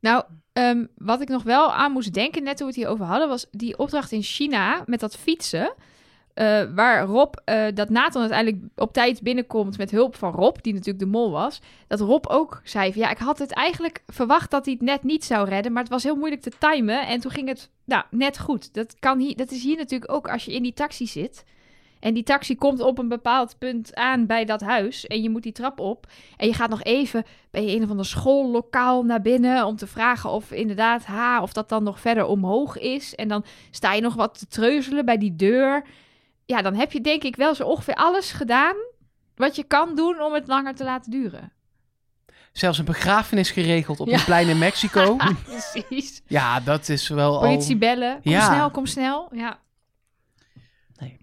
Nou, ehm, wat ik nog wel aan moest denken, net toen we het hier over hadden, was die opdracht in China met dat fietsen. eh, waar Rob, eh, dat Nathan uiteindelijk op tijd binnenkomt met hulp van Rob, die natuurlijk de mol was. Dat Rob ook zei van ja, ik had het eigenlijk verwacht dat hij het net niet zou redden, maar het was heel moeilijk te timen. En toen ging het nou, net goed. Dat, kan hier, dat is hier natuurlijk ook als je in die taxi zit. En die taxi komt op een bepaald punt aan bij dat huis. En je moet die trap op. En je gaat nog even bij een of ander schoollokaal naar binnen. Om te vragen of inderdaad, ha, of dat dan nog verder omhoog is. En dan sta je nog wat te treuzelen bij die deur. Ja, dan heb je denk ik wel zo ongeveer alles gedaan. Wat je kan doen om het langer te laten duren. Zelfs een begrafenis geregeld op Ja. een plein in Mexico. Precies. ja, dat is wel al... Politie bellen. Kom Ja. snel, kom snel. Ja.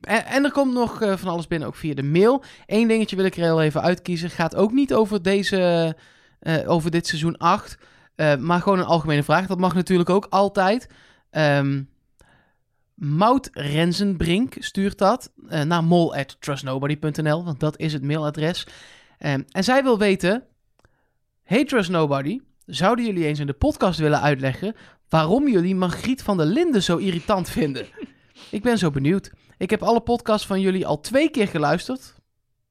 En, en er komt nog eh, van alles binnen, ook via de mail. Eén dingetje wil ik er heel even uitkiezen. Gaat ook niet over, deze, eh, over dit seizoen 8. eh, maar gewoon een algemene vraag. Dat mag natuurlijk ook altijd. Ehm Mout Renzenbrink stuurt dat naar mol.trustnobody.nl. Want dat is het mailadres. Ehm, en zij wil weten... Hey Trust Nobody, zouden jullie eens in de podcast willen uitleggen... waarom jullie Margriet van der Linden zo irritant vinden? Ik ben zo benieuwd. Ik heb alle podcasts van jullie al twee keer geluisterd.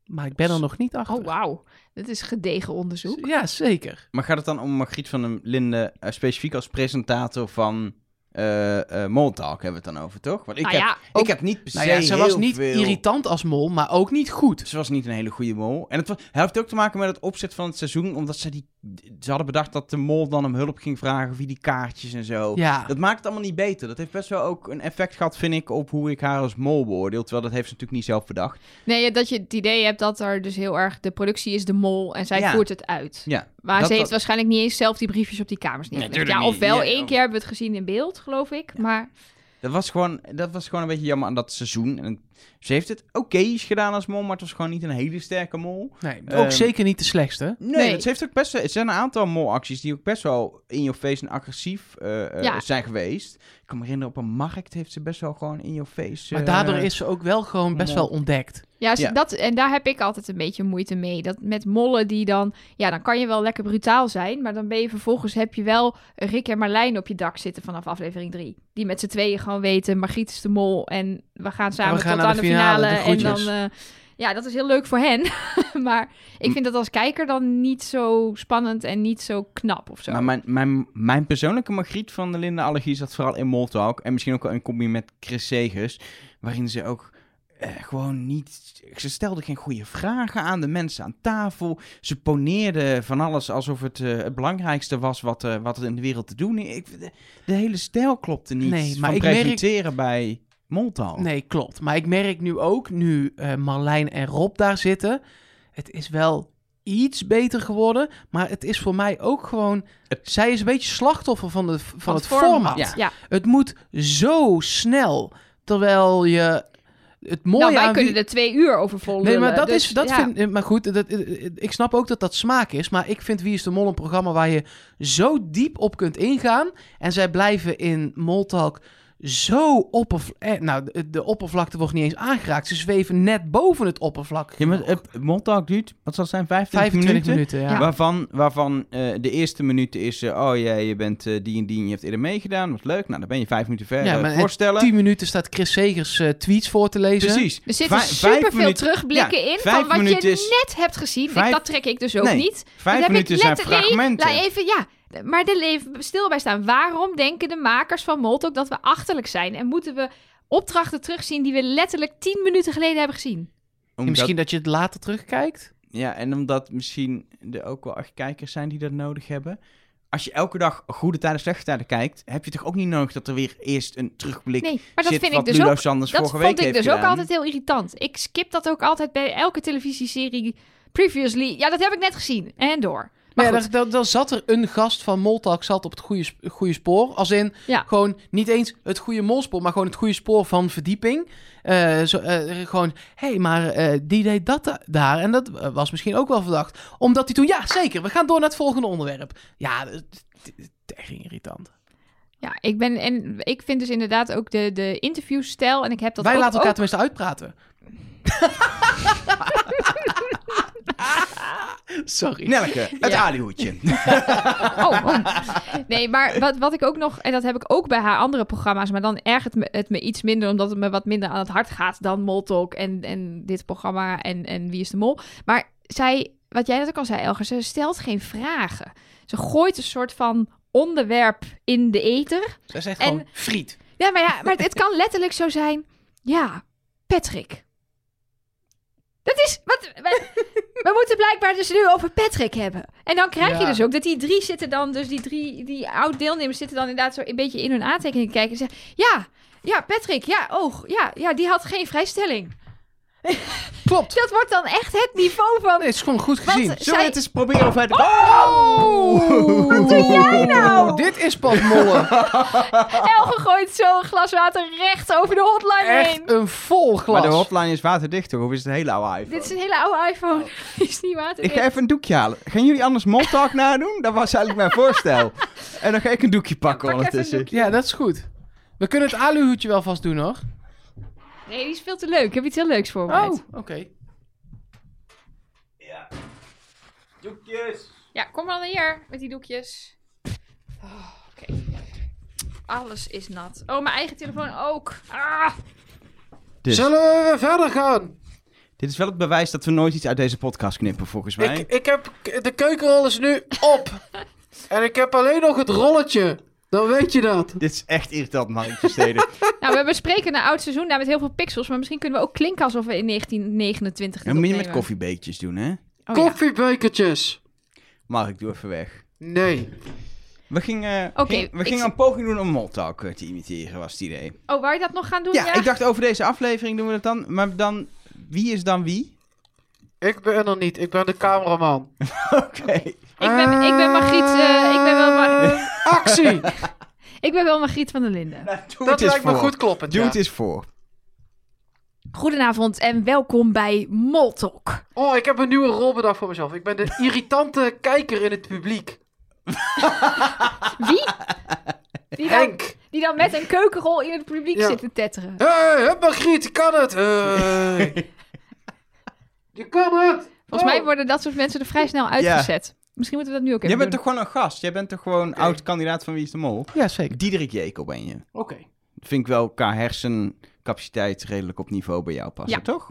Maar ik ben er nog niet achter. Oh, wauw. Dit is gedegen onderzoek. Ja, zeker. Maar gaat het dan om Margriet van den Linde eh, specifiek als presentator van eh eh Moltalk hebben we het dan over, toch? Want ik, Nou heb, ja, ook- ik heb niet per se Nou ja, ze was niet veel... irritant als mol, maar ook niet goed. Ze was niet een hele goede mol. En het was, heeft ook te maken met het opzet van het seizoen. Omdat ze, die, ze hadden bedacht dat de mol dan om hulp ging vragen via die kaartjes en zo. Ja, Dat maakt het allemaal niet beter. Dat heeft best wel ook een effect gehad, vind ik, op hoe ik haar als mol beoordeel. Terwijl dat heeft ze natuurlijk niet zelf bedacht. Nee, dat je het idee hebt dat er dus heel erg... De productie is de mol en zij Ja. voert het uit. Ja, Maar dat- ze heeft dat- waarschijnlijk niet eens zelf die briefjes op die kamers neergelegd. tuurlijk ja, ofwel Ja, één keer hebben we het gezien in beeld, geloof ik. Maar Dat was, gewoon, dat was gewoon een beetje jammer aan dat seizoen. En ze heeft het oké gedaan als mol, maar het was gewoon niet een hele sterke mol. nee, ook Ehm, zeker niet de slechtste. Nee, ze heeft ook best wel, er zijn een aantal molacties die ook best wel in your face en agressief eh, eh, Ja. zijn geweest. Ik kan me herinneren, op een markt heeft ze best wel gewoon in your face. Maar eh, daardoor is ze ook wel gewoon best mol. wel ontdekt. Ja. Dat, en daar heb ik altijd een beetje moeite mee. Dat met mollen die dan... Ja, dan kan je wel lekker brutaal zijn. Maar dan ben je vervolgens... Heb je wel Rick en Marlijn op je dak zitten vanaf aflevering 3. Die met z'n tweeën gewoon weten... Margriet is de mol en we gaan samen we gaan tot aan de de finale, de en dan... eh, ja, dat is heel leuk voor hen. maar ik vind dat als kijker dan niet zo spannend en niet zo knap of zo. Maar mijn, mijn, mijn persoonlijke Margriet van de Linde Allergie zat vooral in Moltalk. En misschien ook wel in combi met Chris Segers. Waarin ze ook eh, gewoon niet... Ze stelde geen goede vragen aan de mensen aan tafel. Ze poneerde van alles alsof het eh, het belangrijkste was wat, wat er in de wereld te doen is. Ik, de, de hele stijl klopte niet Nee, maar van ik merk- presenteren bij Moltalk. Nee, klopt. Maar ik merk nu ook, nu eh, Marlijn en Rob daar zitten, het is wel iets beter geworden. Maar het is voor mij ook gewoon... Zij is een beetje slachtoffer van, de, van, het format. Ja. Ja. Het moet zo snel, terwijl je... Het mooie nou, wij aan kunnen wie- er twee uur over vol Nee, maar lullen, dat dus is, dat ja. vind eh, maar goed, dat, eh, ik snap ook dat dat smaak is, maar ik vind Wie is de Mol een programma waar je zo diep op kunt ingaan en zij blijven in Moltalk zo oppervlakkig, nou, de, de oppervlakte wordt niet eens aangeraakt, ze zweven net boven het oppervlak. Ja, maar het Moltalk duurt, wat zal het zijn, 25, 25 minuten? minuten, ja. Waarvan, waarvan eh, de eerste minuut is, eh, oh ja, je bent eh, die en die en je hebt eerder meegedaan, dat was leuk. Nou, dan ben je vijf minuten verder Ja, maar in voorstellen. 10 minuten staat Chris Segers eh, tweets voor te lezen. Precies. Er zitten superveel minuten- terugblikken ja, in vijf van wat minuten je is- net hebt gezien. Dat trek ik dus ook Nee, niet. Vijf heb minuten ik zijn fragmenten. laat even, ja. Maar er even stil bij staan. Waarom denken de makers van Moltok dat we achterlijk zijn? En moeten we opdrachten terugzien die we letterlijk tien minuten geleden hebben gezien? Omdat- Misschien dat je het later terugkijkt. Ja, en omdat misschien er ook wel echt kijkers zijn die dat nodig hebben. Als je elke dag goede tijden, slechte tijden kijkt, heb je toch ook niet nodig dat er weer eerst een terugblik Nee, maar dat zit vind wat ik dus Ludo ook. Sanders Dat vorige vond week ik dus ook altijd heel irritant. Ik skip dat ook altijd bij elke televisieserie. Previously. Ja, dat heb ik net gezien. En door. Maar goed. dan, zat er een gast van Moltalk zat op het goede, goede spoor. Als in Ja. gewoon niet eens het goede molspoor, maar gewoon het goede spoor van verdieping. Eh, zo, eh, gewoon, hé, hey, maar eh, die deed dat da- daar. En dat was misschien ook wel verdacht. Omdat hij toen, ja, zeker, we gaan door naar het volgende onderwerp. Ja, echt irritant. Ja, ik ben en ik vind dus inderdaad ook de, de interviewstijl en ik heb dat Wij ook, laten elkaar ook- tenminste uitpraten. Sorry. Nelke, het Ja. alihoedje. Oh, oh. Nee, maar wat, wat ik ook nog, en dat heb ik ook bij haar andere programma's, maar dan ergert me, het me iets minder, omdat het me wat minder aan het hart gaat dan Moltalk en, en dit programma en, en Wie is de Mol. Maar zij, wat jij net ook al zei, Elger, ze stelt geen vragen. Ze gooit een soort van onderwerp in de ether. Zij zegt En- gewoon friet. Ja, maar, ja, maar het, het kan letterlijk zo zijn. Ja, Patrick. Dat is. Wat, we, we moeten blijkbaar dus nu over Patrick hebben. En dan krijg je dus ook dat die drie zitten dan, dus die drie, die oud-deelnemers zitten dan inderdaad zo een beetje in hun aantekeningen te kijken en zeggen: Ja, ja, Patrick, ja, oh, ja, ja, die had geen vrijstelling. Klopt. Dat wordt dan echt het niveau van. Nee, het is gewoon goed Want- gezien. Zullen we Zij- het eens proberen of hij... Oh! Wat doe jij nou? Dit is pas mollen. Elge gooit zo een glas water recht over de hotline heen. Echt een vol glas. Maar de hotline is waterdicht toch? Of is het een hele oude iPhone? Dit is een hele oude iPhone. Die is niet water. Ik ga even een doekje halen. Gaan jullie anders Moltalk nadoen? Dat was eigenlijk mijn voorstel. En dan ga ik een doekje pakken pak even een ondertussen. Ja, dat is goed. We kunnen het aluhoedje wel vast doen, hoor. Nee, die is veel te leuk. Ik heb iets heel leuks voorbereid. Oh, oké. Ja. Doekjes. Ja, kom maar dan hier met die doekjes. Oh, Oké. Alles is nat. Oh, mijn eigen telefoon ook. Ah. Dus Zullen we weer verder gaan? dit is wel het bewijs dat we nooit iets uit deze podcast knippen, volgens mij. Ik, ik heb de keukenrol is nu op. en ik heb alleen nog het rolletje. Dan weet je dat. Dit is echt irritant, Mark Versteden. Nou, we bespreken een oud seizoen daar met heel veel pixels. Maar misschien kunnen we ook klinken alsof we in 1929 dit Dan moet je met koffiebeetjes doen, hè? Oh, ja. Koffiebekertjes. Mark, doe even weg. Nee. We gingen, Oké, ging- we ik gingen een poging doen om Moltalk eh, te imiteren, was het idee. Oh, wou je dat nog gaan doen? Ja, ik dacht over deze aflevering doen we dat dan. Maar dan, wie is dan wie? Ik ben er niet. Ik ben de cameraman. Oké. Ik ben, ik ben Margriet, eh, ik, ben wel Ma- Eh, actie. ik ben wel Margriet van der Linden. Nou, doe dat lijkt me voor. goed kloppend. Doe ja. het eens voor. Goedenavond en welkom bij Moltalk. Oh, ik heb een nieuwe rol bedacht voor mezelf. Ik ben de irritante kijker in het publiek. Wie? Die dan, Henk. die dan met een keukenrol in het publiek Ja. zit te tetteren. Hé, hey, Margriet, je kan het. Hey. je kan het. Volgens mij Oh. worden dat soort mensen er vrij snel uitgezet. Misschien moeten we dat nu ook even Jij bent doen. toch gewoon een gast? Jij bent toch gewoon oud-kandidaat van Wie is de Mol? Ja, zeker. Diederik Jekel ben je. Oké. Vind ik wel qua hersencapaciteit redelijk op niveau bij jou passen, Ja. toch?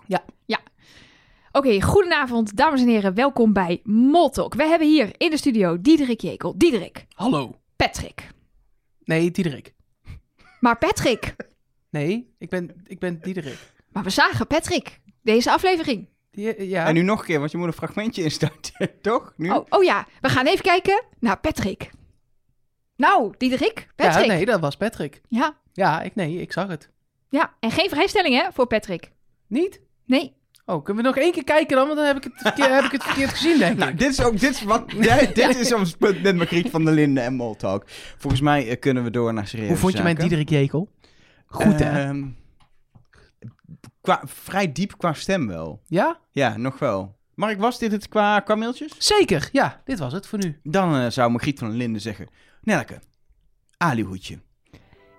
Oké, goedenavond dames en heren. Welkom bij Moltalk. We hebben hier in de studio Diederik Jekel. Diederik. Hallo. Patrick. Nee, Diederik. Maar Patrick. Nee, ik ben, ik ben Diederik. Maar we zagen Patrick. Deze aflevering. Die- ja. En nu nog een keer, want je moet een fragmentje instarten, toch? Nu? Oh, oh ja, we gaan even kijken naar Patrick. Nou, Diederik. Patrick. Ja, nee, dat was Patrick. ja, Ja, ik, nee, ik zag het. ja. En geen vrijstelling hè, voor Patrick. Niet? Nee. Oh, kunnen we nog één keer kijken dan? Want dan heb ik het, verkeer- heb ik het verkeerd gezien, denk Nou, ik. dit is ook dit is wat, ja, dit is ons punt met Margriet van der Linden en Moltalk. Volgens mij eh, kunnen we door naar serieuze Hoe vond je mijn. Diederik Jekel? Goed, hè? Ehm, qua, vrij diep qua stem wel. Ja? Ja, nog wel. Mark, was dit het qua, qua mailtjes? Zeker. Ja, dit was het voor nu. Dan eh, zou Margriet van Linden zeggen... Nelke, alihoedje.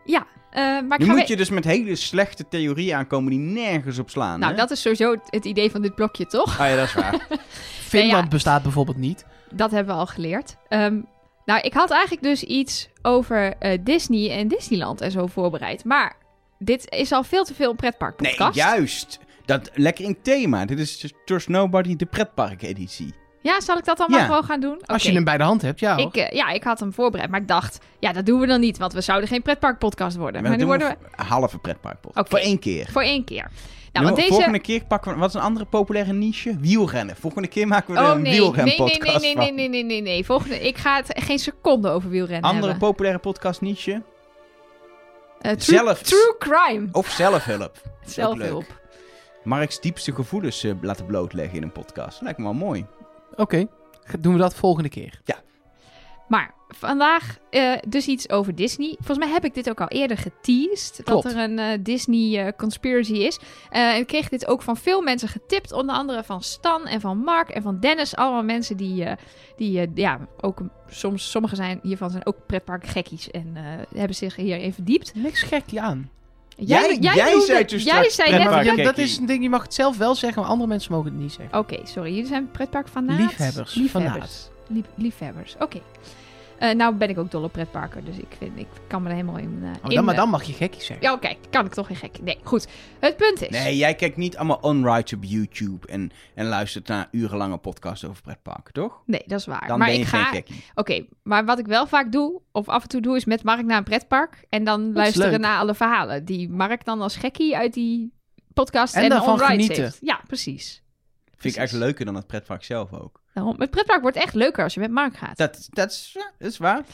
Ja, eh, maar Nu moet je dus met hele slechte theorieën aankomen die nergens op slaan. Nou, hè? dat is sowieso het- idee van dit blokje, toch? Ah ja, dat is waar. Finland ja. bestaat bijvoorbeeld niet. Dat hebben we al geleerd. Ehm, nou, ik had eigenlijk dus iets over eh, Disney en Disneyland en zo voorbereid. Maar dit is al veel te veel een Nee, pretparkpodcast. juist. Dat, lekker in thema. Dit is Trust Nobody, de pretpark-editie. Ja, zal ik dat dan maar Ja. gewoon gaan doen? Als je hem bij de hand hebt, ja hoor. Ik, eh, ja, ik had hem voorbereid, maar ik dacht, ja, dat doen we dan niet, want we zouden geen pretparkpodcast worden. Maar, nu worden we een halve pretparkpot. Oké. Voor één keer. voor één keer. Nou, want deze... Volgende keer pakken we... Wat is een andere populaire niche? Wielrennen. Volgende keer maken we Oh een nee, nee, nee, wielrenpodcast nee, nee, nee, van. nee, nee, nee, nee. Volgende, ik ga het geen seconde over wielrennen Andere hebben. populaire podcast niche? Eh, true, Zelf- true crime. Of zelfhulp. Zelfhulp. Mark's diepste gevoelens eh, laten blootleggen in een podcast. Lijkt me wel mooi. Oké, doen we dat volgende keer. Maar vandaag eh, dus iets over Disney. Volgens mij heb ik dit ook al eerder geteased. Klopt. Dat er een eh, Disney eh, conspiracy is. Eh, en ik kreeg dit ook van veel mensen getipt. Onder andere van Stan en van Mark en van Dennis. Allemaal mensen die, eh, die eh, ja, ook soms, sommige zijn, hiervan zijn ook pretparkgekkies. En eh, hebben zich hier even verdiept. Niks gekje aan. Jij- jij noemde- zei toen jij zei net... pretpark ja, dat gekkie. is een ding, je mag het zelf wel zeggen, maar andere mensen mogen het niet zeggen. Oké, sorry. Jullie zijn pretparkfanaat? Liefhebbers, Liefhebbers. Lief- liefhebbers, oké. Eh, nou ben ik ook dol op pretparken, dus ik, vind, ik kan me er helemaal in... eh, Oh, in maar eh, dan mag je gekkie zeggen. Ja, oké. Kan ik toch geen gek. Nee, goed. Het punt is... Nee, jij kijkt niet allemaal onrights op YouTube en, en luistert naar urenlange podcasts over pretparken, toch? Nee, dat is waar. Dan maar ben je ik geen ga... gekkie. Oké, maar wat ik wel vaak doe, of af en toe doe, is met Mark naar een pretpark. En dan luisteren leuk. naar alle verhalen die Mark dan als gekkie uit die podcast En en, daarvan genieten. heeft. Ja, precies. Vind ik eigenlijk leuker dan het pretpark zelf ook. Daarom, het pretpark wordt echt leuker als je met Mark gaat. Dat, dat, is, ja, dat is waar.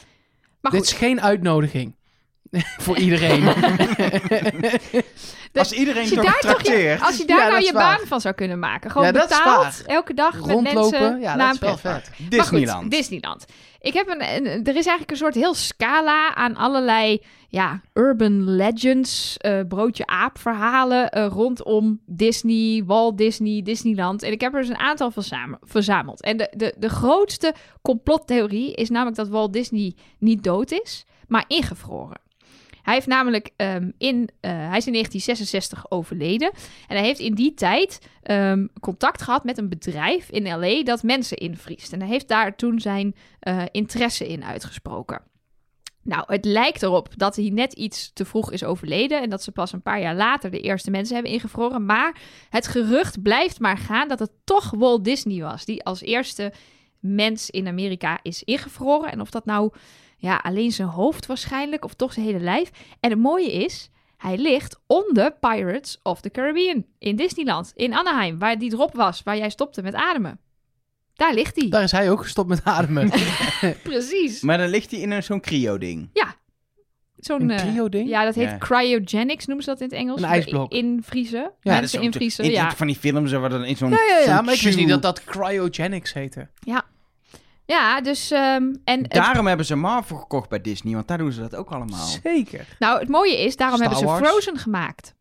maar Dit goed, is geen uitnodiging. Voor iedereen. Als iedereen als je toch daar, toch je, trakteert. als je daar Ja, nou je baan van zou kunnen maken. Gewoon Ja, betaald, elke dag met Rondlopen, mensen ja, dat is wel goed, Disneyland. Disneyland. Ik heb een, een- er is eigenlijk een soort heel scala aan allerlei ja, urban legends, eh, broodje aap verhalen eh, rondom Disney, Walt Disney, Disneyland. En ik heb er dus een aantal verzam- verzameld. En de, de, de grootste complottheorie is namelijk dat Walt Disney niet dood is, maar ingevroren. Hij heeft namelijk ehm, in, eh, hij is in 1966 overleden. En hij heeft in die tijd ehm, contact gehad met een bedrijf in LA dat mensen invriest. En hij heeft daar toen zijn eh, interesse in uitgesproken. Nou, het lijkt erop dat hij net iets te vroeg is overleden en dat ze pas een paar jaar later de eerste mensen hebben ingevroren. Maar het gerucht blijft maar gaan dat het toch Walt Disney was die als eerste mens in Amerika is ingevroren. En of dat nou ja, alleen zijn hoofd waarschijnlijk of toch zijn hele lijf. En het mooie is, hij ligt onder Pirates of the Caribbean in Disneyland, in Anaheim, waar die drop was, waar jij stopte met ademen. Daar ligt hij. Daar is hij ook gestopt met ademen. Precies. Maar dan ligt hij in een- zo'n cryo-ding. Zo'n Een eh, cryo-ding? Ja, dat heet Ja. cryogenics, noemen ze dat in het Engels. Een ijsblok. Invriezen. Ja, Ja, dat is Mensen invriezen, in- ja. Van die films waar dan in zo'n... Ja, ja, ja, zo'n maar ik wist niet dat dat cryogenics heette. Ja, dus... ehm, en het, Daarom hebben ze Marvel gekocht bij Disney, want daar doen ze dat ook allemaal. Zeker. nou, het mooie is, daarom Star hebben ze Wars. Frozen gemaakt.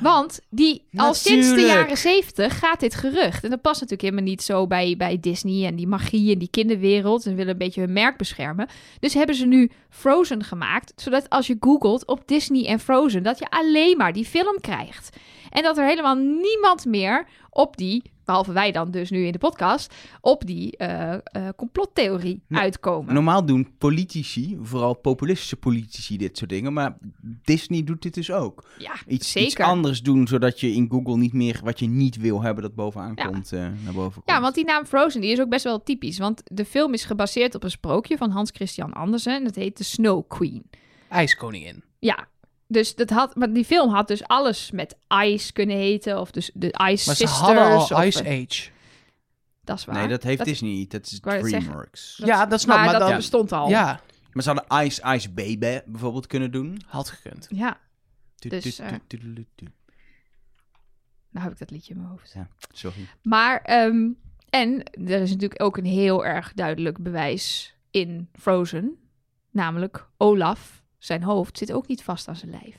Want die, al sinds de jaren zeventig gaat dit gerucht. En dat past natuurlijk helemaal niet zo bij, bij Disney en die magie en die kinderwereld. Ze willen een beetje hun merk beschermen. Dus hebben ze nu Frozen gemaakt. Zodat als je googelt op Disney en Frozen, dat je alleen maar die film krijgt. En dat er helemaal niemand meer op die, behalve wij dan dus nu in de podcast, op die eh, eh, complottheorie Nou, uitkomen. Normaal doen politici, vooral populistische politici, dit soort dingen. Maar Disney doet dit dus ook. ja, Iets, zeker. iets anders doen, zodat je in Google niet meer wat je niet wil hebben, dat bovenaan Ja. komt, eh, naar boven komt. Ja, want die naam Frozen die is ook best wel typisch. Want de film is gebaseerd op een sprookje van Hans Christian Andersen. En dat heet de Snow Queen. IJskoningin. Ja, dus dat had, maar die film had dus alles met Ice kunnen heten. Of dus de Ice Maar Sisters. ze hadden al of, eh, Ice Age. Dat is waar. Nee, dat heeft Dat- Disney niet. Dat is. DreamWorks. dat- Ja, dat snap maar maar dat dan- bestond al. Ja, Maar ze hadden Ice Ice Baby bijvoorbeeld kunnen doen. had gekund. Ja, Dus, eh, nou heb ik dat liedje in mijn hoofd. Ja, sorry. Maar, ehm, en er is natuurlijk ook een heel erg duidelijk bewijs in Frozen. Namelijk Olaf, zijn hoofd, zit ook niet vast aan zijn lijf.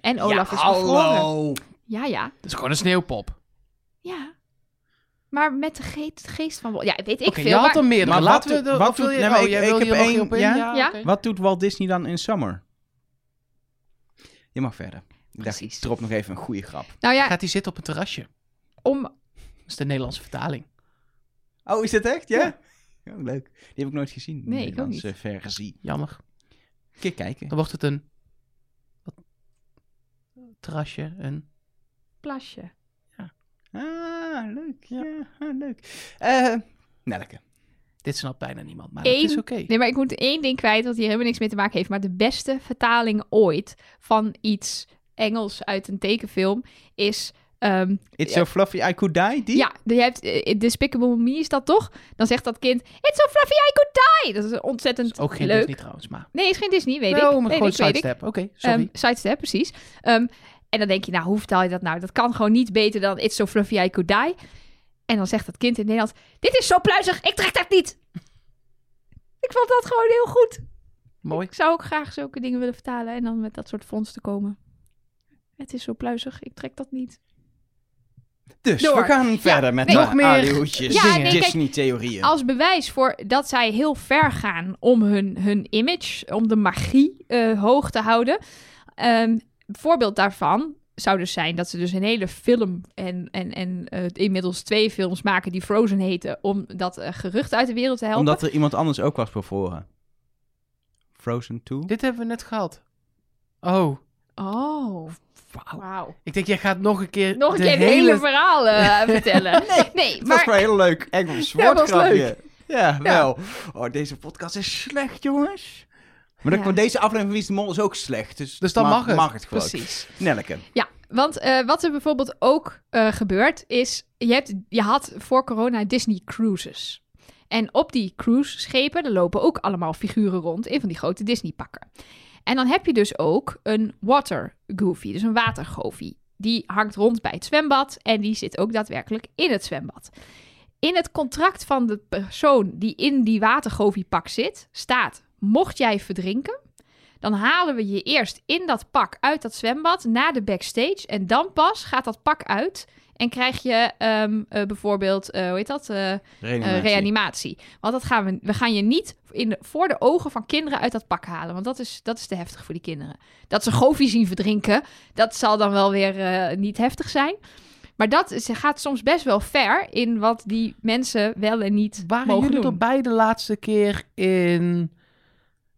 En Olaf ja, is bevroren. hallo! Ja, ja. Het is gewoon een sneeuwpop. Ja. Maar met de geest, geest van... Ja, weet ik Oké, veel. je had maar- er meerdere. Maar Laten wat we... doet- De, wat doet- je, nee, maar oh, ik- jij ik wil heb één- op ja? Ja, Ja? Wat doet Walt Disney dan in Summer? Je mag verder. Ik dacht, Precies. ik drop nog even een goede grap. Nou ja, Gaat hij zitten op een terrasje? om... Dat is de Nederlandse vertaling. Oh, is dat echt? Ja? Oh, leuk. Die heb ik nooit gezien. Nee, ik ook Nederlandse versie. Jammer. Kijk kijken. Dan wordt het een... Wat, terrasje, een... Plasje. Ah, leuk. Ja, Ja. ah, leuk. Eh Nelke. Dit snapt bijna niemand, maar Eén- het is oké. Nee, maar ik moet één ding kwijt wat hier helemaal niks mee te maken heeft. Maar de beste vertaling ooit van iets Engels uit een tekenfilm is... ehm, It's Ja. so fluffy I could die, die? ja, je hebt eh, Despicable Me is dat toch? Dan zegt dat kind, it's so fluffy I could die. Dat is ontzettend Ook geen leuk. Disney trouwens, maar... Nee, is geen Disney, weet Wel, ik. maar Weet gewoon ik, sidestep. Oké, sorry. Ehm, sidestep, precies. Ehm, en dan denk je, nou, hoe vertaal je dat nou? Dat kan gewoon niet beter dan It's so fluffy I could die. En dan zegt dat kind in het Nederlands, dit is zo pluizig, ik trek dat niet. ik vond dat gewoon heel goed. Mooi. Ik zou ook graag zulke dingen willen vertalen en dan met dat soort fondsen komen. Het is zo pluizig, ik trek dat niet. Dus Door. we gaan verder met nee. Nog meer. Ja, dingen. nee, kijk, Disney-theorieën. Als bewijs voor dat zij heel ver gaan om hun, hun image, om de magie eh, hoog te houden. Een voorbeeld daarvan zou dus zijn dat ze dus een hele film en, en, en eh, inmiddels twee films maken die Frozen heten, om dat eh, gerucht uit de wereld te helpen. Omdat er iemand anders ook was bevoren. Frozen 2? Dit hebben we net gehad. Oh, Oh, wauw. Ik denk, jij gaat nog een keer Nog een de keer hele verhaal eh, vertellen. Nee, Het was maar wel heel leuk Engels Ja, was woordgrapje. leuk. Ja, wel. Oh, deze podcast is slecht, jongens. Maar dan, Ja. deze aflevering van Wie is de Mol is ook slecht. Dus, Dus dan mag het. Mag het gewoon. precies. Nelleke. Ja, want eh, wat er bijvoorbeeld ook eh, gebeurt is, je, hebt, je had voor corona Disney Cruises. En op die cruiseschepen, er lopen ook allemaal figuren rond in van die grote Disney pakken. En dan heb je dus ook een water goofy, dus een watergoofy. Die hangt rond bij het zwembad en die zit ook daadwerkelijk in het zwembad. In het contract van de persoon die in die watergoofy-pak zit, staat: mocht jij verdrinken, dan halen we je eerst in dat pak uit dat zwembad naar de backstage. En dan pas gaat dat pak uit. En krijg je ehm, eh, bijvoorbeeld, eh, hoe heet dat? Eh, Reanimatie. reanimatie. Want dat gaan we, we gaan je niet in de, voor de ogen van kinderen uit dat pak halen. Want dat is, dat is te heftig voor die kinderen. Dat ze Goofy zien verdrinken, dat zal dan wel weer eh, niet heftig zijn. Maar dat is, gaat soms best wel ver in wat die mensen wel en niet Waren mogen jullie doen. erbij de laatste keer in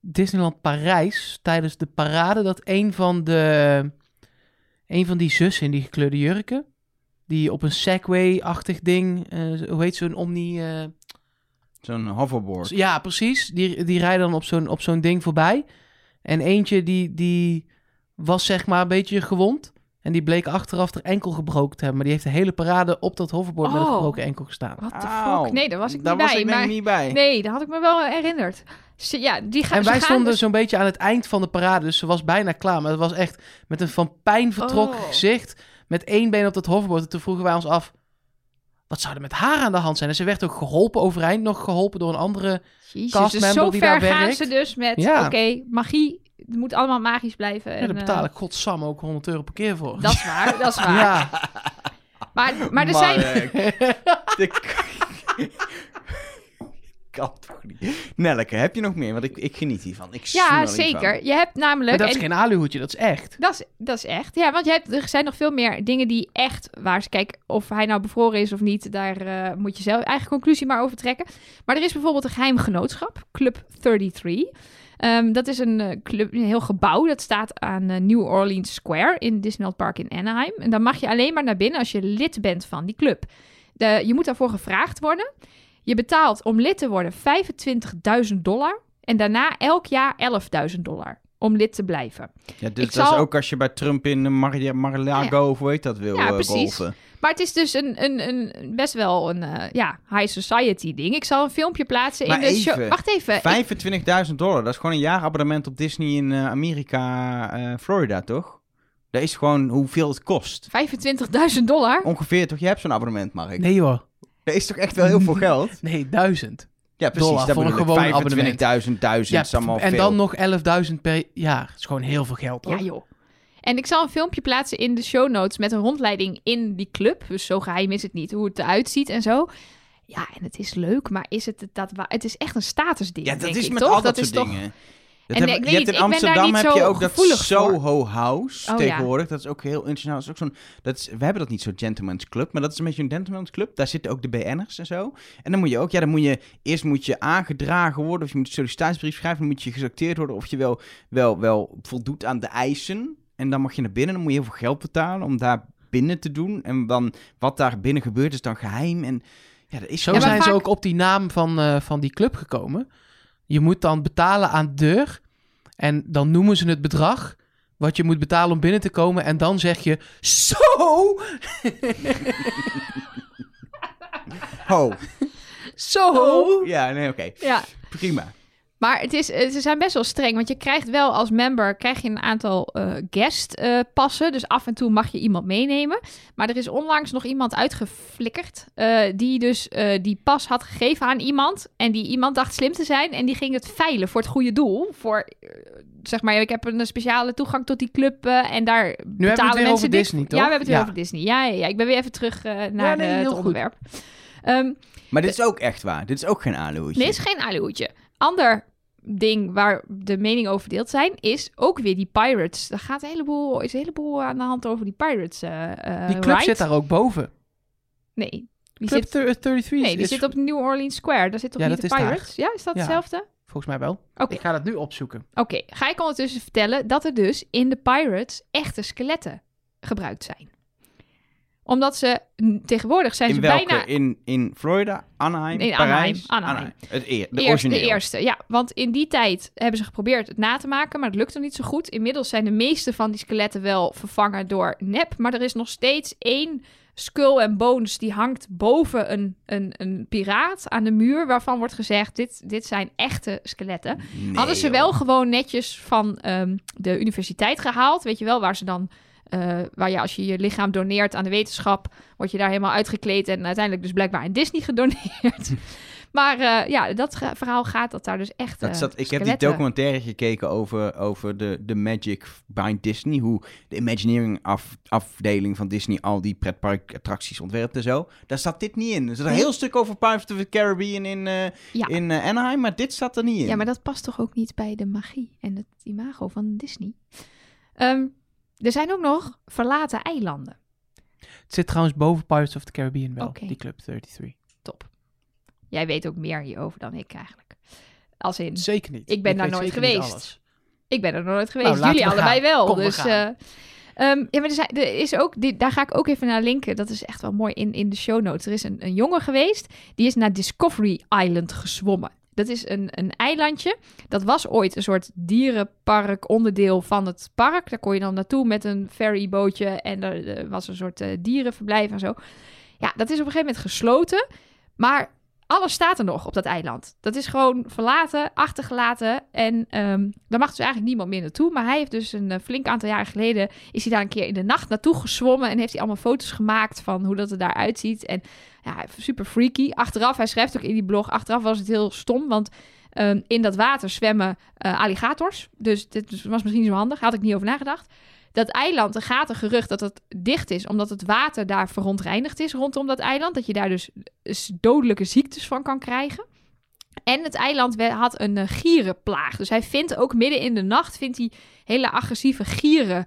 Disneyland Parijs tijdens de parade dat een van de een van die zussen in die gekleurde jurken die op een Segway-achtig ding, eh, hoe heet zo'n omni eh, Zo'n hoverboard. ja, precies. Die, die rijden dan op zo'n, op zo'n ding voorbij. En eentje die, die was zeg maar een beetje gewond. En die bleek achteraf er enkel gebroken te hebben. Maar die heeft de hele parade op dat hoverboard met een Oh. gebroken enkel gestaan. Auw. fuck? Nee, daar was ik Daar niet was bij. ik maar... ik niet bij. Nee, dat had ik me wel herinnerd. Ze- ja, die gaan, En wij gaan stonden dus- zo'n beetje aan het eind van de parade. Dus ze was bijna klaar. Maar het was echt met een van pijn vertrokken Oh. gezicht. Met één been op dat hoverboard. En toen vroegen wij ons af... Wat zou er met haar aan de hand zijn? En ze werd ook geholpen overeind. Nog geholpen door een andere... Jezus, castmember dus zo die ver daar gaan werkt. ze dus met, Ja. oké, magie, het moet allemaal magisch blijven. Ja, en, daar eh, betaal ik godsam ook 100 euro per keer voor. dat is waar, dat is waar. Ja. Maar, maar er zijn... eh, de- kan toch niet. Nelleke, heb je nog meer? Want ik, ik geniet hiervan. Ik Ja, zeker. Je hebt Maar namelijk... dat is en- geen aluhoedje, dat is echt. Dat is, dat is echt. Ja, want je hebt, er zijn nog veel meer dingen die echt waar ze Kijk, of hij nou bevroren is of niet, daar eh, moet je zelf eigen conclusie maar over trekken. Maar er is bijvoorbeeld een geheim genootschap, Club 33. Ehm, dat is een, eh, club, een heel gebouw. Dat staat aan eh, New Orleans Square in Disneyland Park in Anaheim. En dan mag je alleen maar naar binnen als je lid bent van die club. De, je moet daarvoor gevraagd worden. Je betaalt om lid te worden 25.000 dollar. En daarna elk jaar 11.000 dollar om lid te blijven. Ja, dus Ik dat zal- is ook als je bij Trump in Mar Mar-a-Lago, of hoe heet dat, wil Ja, eh, precies. golven. Maar het is dus een, een, een best wel een eh, ja, high society ding. Ik zal een filmpje plaatsen Maar in de even, show. Wacht even. ik- 25.000 dollar, dat is gewoon een jaarabonnement op Disney in eh, Amerika, eh, Florida, toch? Dat is gewoon hoeveel het kost. 25.000 dollar. Ongeveer, toch? Je hebt zo'n abonnement, Mark. Nee hoor. Dat is toch echt wel heel veel geld? Nee, duizend. Ja, precies. Dollar dat voor een gewoon abonnement. 25.000, 1000, Ja, is allemaal en veel. dan nog 11.000 per jaar. Dat is gewoon heel veel geld, hoor. Ja, joh. En ik zal een filmpje plaatsen in de show notes met een rondleiding in die club. Dus zo geheim is het niet, hoe het eruit ziet en zo. Ja, en het is leuk, maar is het het dat Het is echt een statusding, Ja, dat denk is ik, met toch? al dat, soort dingen. Dat En heb- ik je weet hebt in niet, ik ben daar Amsterdam niet heb je zo ook dat gevoelig voor. Soho House Oh, ja. tegenwoordig. Dat is ook heel internationaal. Dat is ook zo'n, dat is, we hebben dat niet zo'n gentleman's club, maar dat is een beetje een gentleman's club. Daar zitten ook de BN'ers en zo. En dan moet je ook, ja, dan moet je eerst moet je aangedragen worden of je moet een sollicitatiebrief schrijven. Dan moet je gesorteerd worden of je wel, wel, wel voldoet aan de eisen. En dan mag je naar binnen. Dan moet je heel veel geld betalen om daar binnen te doen. En dan wat daar binnen gebeurt is dan geheim. En ja, dat is Zo Ja, zijn ze ook op die naam van, eh, van die club gekomen. Je moet dan betalen aan de deur. En dan noemen ze het bedrag wat je moet betalen om binnen te komen. En dan zeg je, zo, Ho. zo. Ja, nee, oké. Ja, Prima. Maar het is, eh, ze zijn best wel streng, want je krijgt wel als member krijg je een aantal eh, guest eh, passen. Dus af en toe mag je iemand meenemen. Maar er is onlangs nog iemand uitgeflikkerd die dus die pas had gegeven aan iemand. En die iemand dacht slim te zijn en die ging het veilen voor het goede doel. Voor, zeg maar, ik heb een speciale toegang tot die club en daar het betalen weer mensen over Disney, toch? Ja, we hebben het weer Ja. over Disney. Ja, ja, ja, ik ben weer even terug naar nee, het onderwerp. Ehm, Maar dit is ook echt waar. Dit is ook geen aluhoedje. Nee, is geen aluhoedje. Ander ding waar de meningen over verdeeld zijn, is ook weer die Pirates. Er gaat een heleboel, is een heleboel aan de hand over die Pirates. eh eh, Die club ride. zit daar ook boven. Nee, die Club zit, thir- 33 nee, die is zit op New Orleans Square. Daar zit toch Ja, niet de daar. Pirates? Ja, is dat Ja. hetzelfde? volgens mij wel. Ik ga dat nu opzoeken. Oké, ga ik ondertussen vertellen dat er dus in de Pirates echte skeletten gebruikt zijn. Omdat ze tegenwoordig zijn in ze welke? bijna In, in Florida, Anaheim, Nee, Parijs? Anaheim, Anaheim. Het eer, de Eerst, origineel. de eerste, ja. Want in die tijd hebben ze geprobeerd het na te maken, maar het lukte niet zo goed. Inmiddels zijn de meeste van die skeletten wel vervangen door nep. Maar er is nog steeds één skull en bones die hangt boven een, een, een piraat aan de muur, waarvan wordt gezegd, dit, dit zijn echte skeletten. Nee, Hadden ze joh. wel gewoon netjes van ehm, de universiteit gehaald, weet je wel, waar ze dan... eh, waar je als je je lichaam doneert aan de wetenschap, word je daar helemaal uitgekleed en uiteindelijk dus blijkbaar aan Disney gedoneerd. maar eh, ja, dat verhaal gaat dat daar dus echt. Dat eh, zat, ik heb die documentaire gekeken over, over de, de Magic by Disney. Hoe de Imagineering af, afdeling van Disney al die pretparkattracties ontwerpt en zo. Daar zat dit niet in. Er zit een heel stuk over Pirates of the Caribbean in, Ja. in Anaheim, maar dit zat er niet in. Ja, maar dat past toch ook niet bij de magie en het imago van Disney. Ehm, er zijn ook nog verlaten eilanden. Het zit trouwens boven Pirates of the Caribbean wel, die club 33. Top. Jij weet ook meer hierover dan ik eigenlijk. Als in, Zeker niet. Ik ben daar nooit geweest. ik ben er nooit geweest. Nou, Jullie we allebei gaan. wel. Kom, dus, eh, ehm, ja, maar er, zijn, er is ook, daar ga ik ook even naar linken. Dat is echt wel mooi in, in de show notes. Er is een, een jongen geweest, die is naar Discovery Island gezwommen. Dat is een, een eilandje. Dat was ooit een soort dierenpark, onderdeel van het park. Daar kon je dan naartoe met een ferrybootje. En er, was een soort eh, dierenverblijf en zo. Ja, dat is op een gegeven moment gesloten. Maar alles staat er nog op dat eiland. Dat is gewoon verlaten, achtergelaten. En ehm daar mag dus eigenlijk niemand meer naartoe. Maar hij heeft dus een eh, flink aantal jaar geleden... is hij daar een keer in de nacht naartoe gezwommen... en heeft hij allemaal foto's gemaakt van hoe dat er daaruit ziet. En ja, super freaky. Achteraf, hij schrijft ook in die blog... achteraf was het heel stom, want... ehm, in dat water zwemmen eh, alligators. Dus dit was misschien niet zo handig. Had ik niet over nagedacht. Dat eiland, er gaat een gerucht dat het dicht is... omdat het water daar verontreinigd is rondom dat eiland. Dat je daar dus s- dodelijke ziektes van kan krijgen. En het eiland had een eh, gierenplaag. Dus hij vindt ook midden in de nacht... vindt hij hele agressieve gieren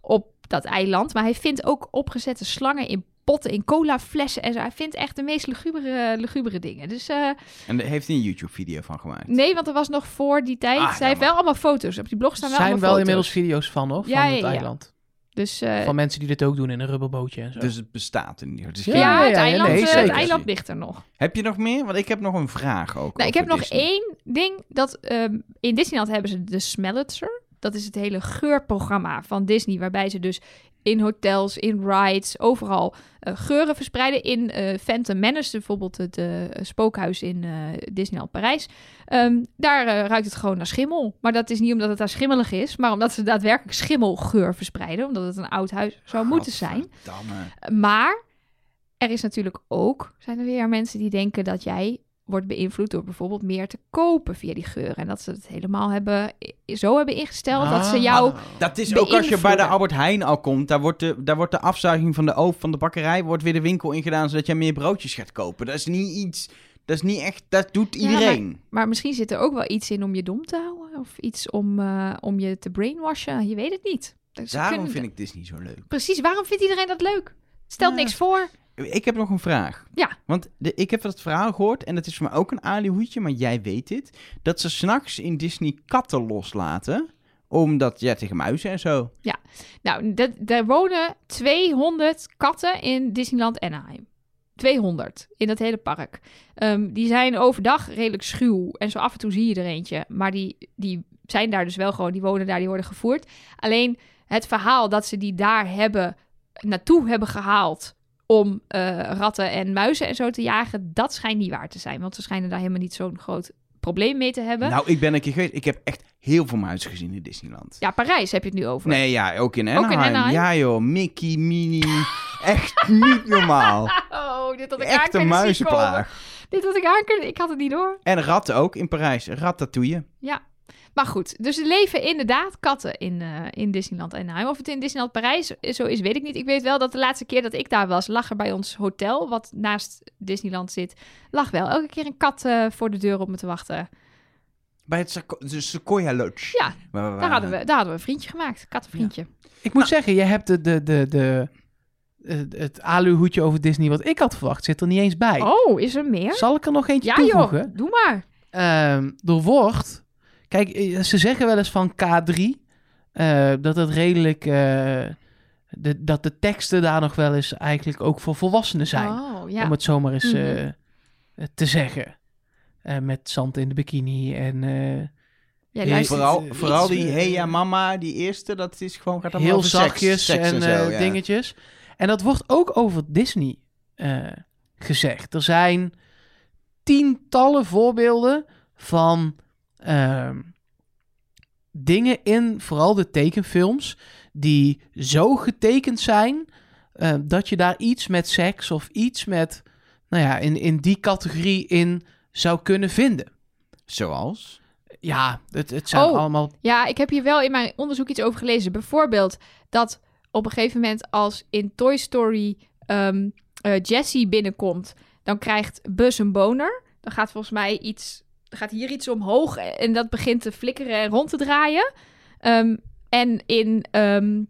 op dat eiland. Maar hij vindt ook opgezette slangen in potten, in colaflessen en zo. Hij vindt echt de meest lugubere, lugubere dingen. Dus eh, En daar heeft hij een YouTube-video van gemaakt. nee, want er was nog voor die tijd... Ah, hij heeft wel allemaal foto's. Op die blog staan Er wel zijn allemaal wel foto's. inmiddels video's van, hoor. Ja, van ja, het ja. eiland. Dus eh, Van mensen die dit ook doen in een rubberbootje en zo. Dus het bestaat in ieder geval. Ja, het, ja, eiland, nee, eh, het eiland ligt er nog. Heb je nog meer? Want ik heb nog een vraag ook. Nou, ik heb nog één ding. Dat, ehm, in Disneyland hebben ze de Smellitzer. Dat is het hele geurprogramma van Disney. Waarbij ze dus in hotels, in rides, overal eh, geuren verspreiden. In eh Phantom Menace, bijvoorbeeld het eh, spookhuis in Disneyland Parijs. Ehm, daar ruikt het gewoon naar schimmel. Maar dat is niet omdat het daar schimmelig is, maar omdat ze daadwerkelijk schimmelgeur verspreiden. Omdat het een oud huis zou moeten zijn. Maar er is natuurlijk ook, zijn er weer mensen die denken dat jij wordt beïnvloed door bijvoorbeeld meer te kopen via die geuren. En dat ze het helemaal hebben, zo hebben ingesteld dat ze jou... Ah. Dat is ook als je bij de. Albert Heijn al komt. Daar wordt de, daar wordt de afzuiging van de oven van de bakkerij wordt weer de winkel ingedaan zodat je meer broodjes gaat kopen. Dat is niet iets. Dat is niet echt. Dat doet Ja, iedereen. Maar misschien zit er ook wel iets in om je dom te houden. Of iets om, eh, om je te brainwashen. Je weet het niet. Dus Daarom kunnen- vind ik Disney zo leuk. Precies, waarom vindt iedereen dat leuk? Stelt Ja. niks voor. Ik heb nog een vraag. Ja. Want de, ik heb dat verhaal gehoord en dat is voor mij ook een alihoedje, maar jij weet dit. Dat ze s'nachts in Disney katten loslaten. Omdat, ja, tegen muizen en zo. Nou, dat, daar wonen 200 katten in Disneyland Anaheim. 200 in dat hele park. Ehm, die zijn overdag redelijk schuw. En zo af en toe zie je er eentje. Maar die, die zijn daar dus wel gewoon. Die wonen daar, die worden gevoerd. Alleen het verhaal dat ze die daar hebben, naartoe hebben gehaald. Om eh, ratten en muizen en zo te jagen. dat schijnt niet waar te zijn. Want ze schijnen daar helemaal niet zo'n groot probleem mee te hebben. Nou, ik ben een keer geweest. Ik heb echt heel veel muizen gezien in Disneyland. Ja, Parijs heb je het nu over. Nee, ja, ook in Ook in Anaheim. Anaheim? Ja joh, Mickey, Minnie. echt niet normaal. Oh, dit had ik Echt een muizenplaag. Dit had ik aan kunnen... Ik had het niet door. En ratten ook in Parijs. Ratatouille. Ja. Maar goed, dus er leven inderdaad katten in, eh, in Disneyland Anaheim. Of het in Disneyland Parijs zo is, weet ik niet. Ik weet wel dat de laatste keer dat ik daar was, lag er bij ons hotel, wat naast Disneyland zit, lag wel elke keer een kat eh, voor de deur op me te wachten. Bij het Seco- de Sequoia Lodge. Ja, Waar Daar hadden, we, daar hadden we een vriendje gemaakt, kattenvriendje. Ik moet zeggen, je hebt de, de, de, de, het- het aluhoedje over Disney wat ik had verwacht, zit er niet eens bij. Oh, is er meer? Zal ik er nog eentje Ja toevoegen? joh, doe maar. Er wordt... Kijk, eh, ze zeggen wel eens van K3... eh, dat het redelijk... eh, de, dat de teksten daar nog wel eens eigenlijk ook voor volwassenen zijn. Oh, ja. Om het zomaar eens Mhm. te zeggen. Eh, met zand in de bikini en... eh, Ja, Vooral, iets, vooral die Hey ja mama, die eerste, dat is gewoon gaat allemaal heel seks- zachtjes seks en, zo, eh, ja. dingetjes. En dat wordt ook over Disney eh, gezegd. Er zijn tientallen voorbeelden van ehm, dingen in vooral de tekenfilms die zo getekend zijn eh, dat je daar iets met seks of iets met, nou ja, in, in die categorie in zou kunnen vinden. Zoals? Ja, het, het zijn Oh. allemaal Ja, ik heb hier wel in mijn onderzoek iets over gelezen. Bijvoorbeeld dat op een gegeven moment als in Toy Story ehm eh, Jessie binnenkomt, dan krijgt Buzz een boner. Dan gaat volgens mij iets, gaat hier iets omhoog en dat begint te flikkeren en rond te draaien. Ehm, en in ehm,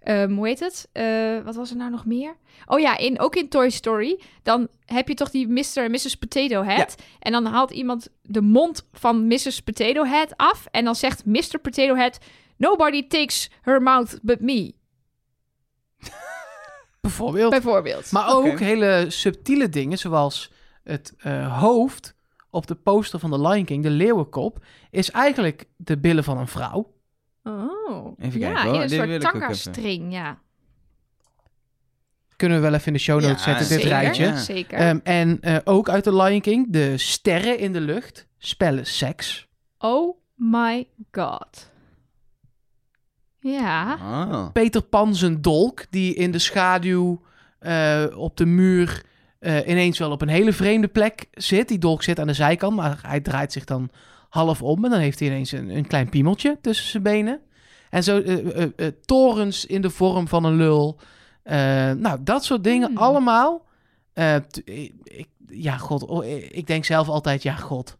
ehm, hoe heet het? Eh, wat was er nou nog meer? Oh ja, in, ook in Toy Story. Dan heb je toch die Mr. en Mrs. Potato Head. En dan haalt iemand de mond van Mrs. Potato Head af. En dan zegt Mr. Potato Head... Nobody takes her mouth but me. Bijvoorbeeld. Bijvoorbeeld. Maar ook hele subtiele dingen, zoals het eh, hoofd op de poster van The Lion King, de leeuwenkop, is eigenlijk de billen van een vrouw. Oh. Even ja, hoor. in een Dit wil soort ik ook tanga-string, ja. Kunnen we wel even in de show notes Ja, zetten, dit Zeker, rijtje. Ja. zeker. Ehm, en eh, ook uit The Lion King, de sterren in de lucht spellen seks. oh my god. Ja. Ah. Peter Pan zijn dolk, die in de schaduw eh, op de muur eh, ineens wel op een hele vreemde plek zit. Die dolk zit aan de zijkant, maar hij draait zich dan half om en dan heeft hij ineens een, een klein piemeltje tussen zijn benen. En zo eh, eh, torens in de vorm van een lul. Nou, dat soort dingen Hmm. allemaal. Ik, ja, god. oh, ik denk zelf altijd, ja, god.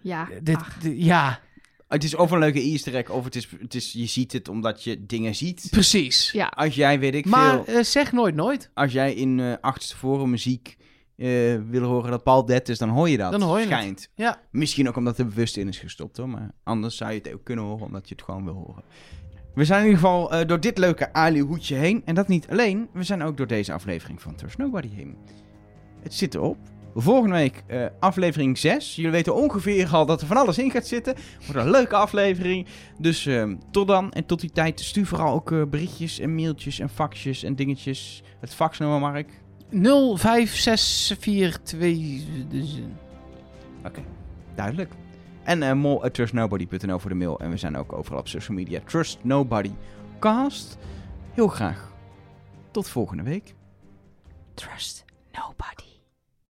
Ja. Dit- ja, Het is of een leuke easter egg, of het is, het is, je ziet het omdat je dingen ziet. precies. Ja. Als jij, weet ik Maar veel, eh, zeg nooit nooit. als jij in eh achtste forum muziek eh, wil horen dat Paul dead is, dan hoor je dat. Dan hoor je het. Schijnt. Ja. Misschien ook omdat er bewust in is gestopt hoor, maar anders zou je het ook kunnen horen omdat je het gewoon wil horen. We zijn in ieder geval eh, door dit leuke Ali-hoedje heen. En dat niet alleen, we zijn ook door deze aflevering van Trust Nobody heen. Het zit erop. Volgende week eh, aflevering 6. Jullie weten ongeveer al dat er van alles in gaat zitten. Wordt een leuke aflevering. Dus ehm, tot dan. En tot die tijd stuur vooral ook eh, berichtjes en mailtjes en faxjes en dingetjes. Het faxnummer, Mark. 05642. dus, eh, Duidelijk. En eh mol at trustnobody.nl voor de mail. En we zijn ook overal op social media. Trust Nobody Cast. Heel graag. Tot volgende week. Trust nobody.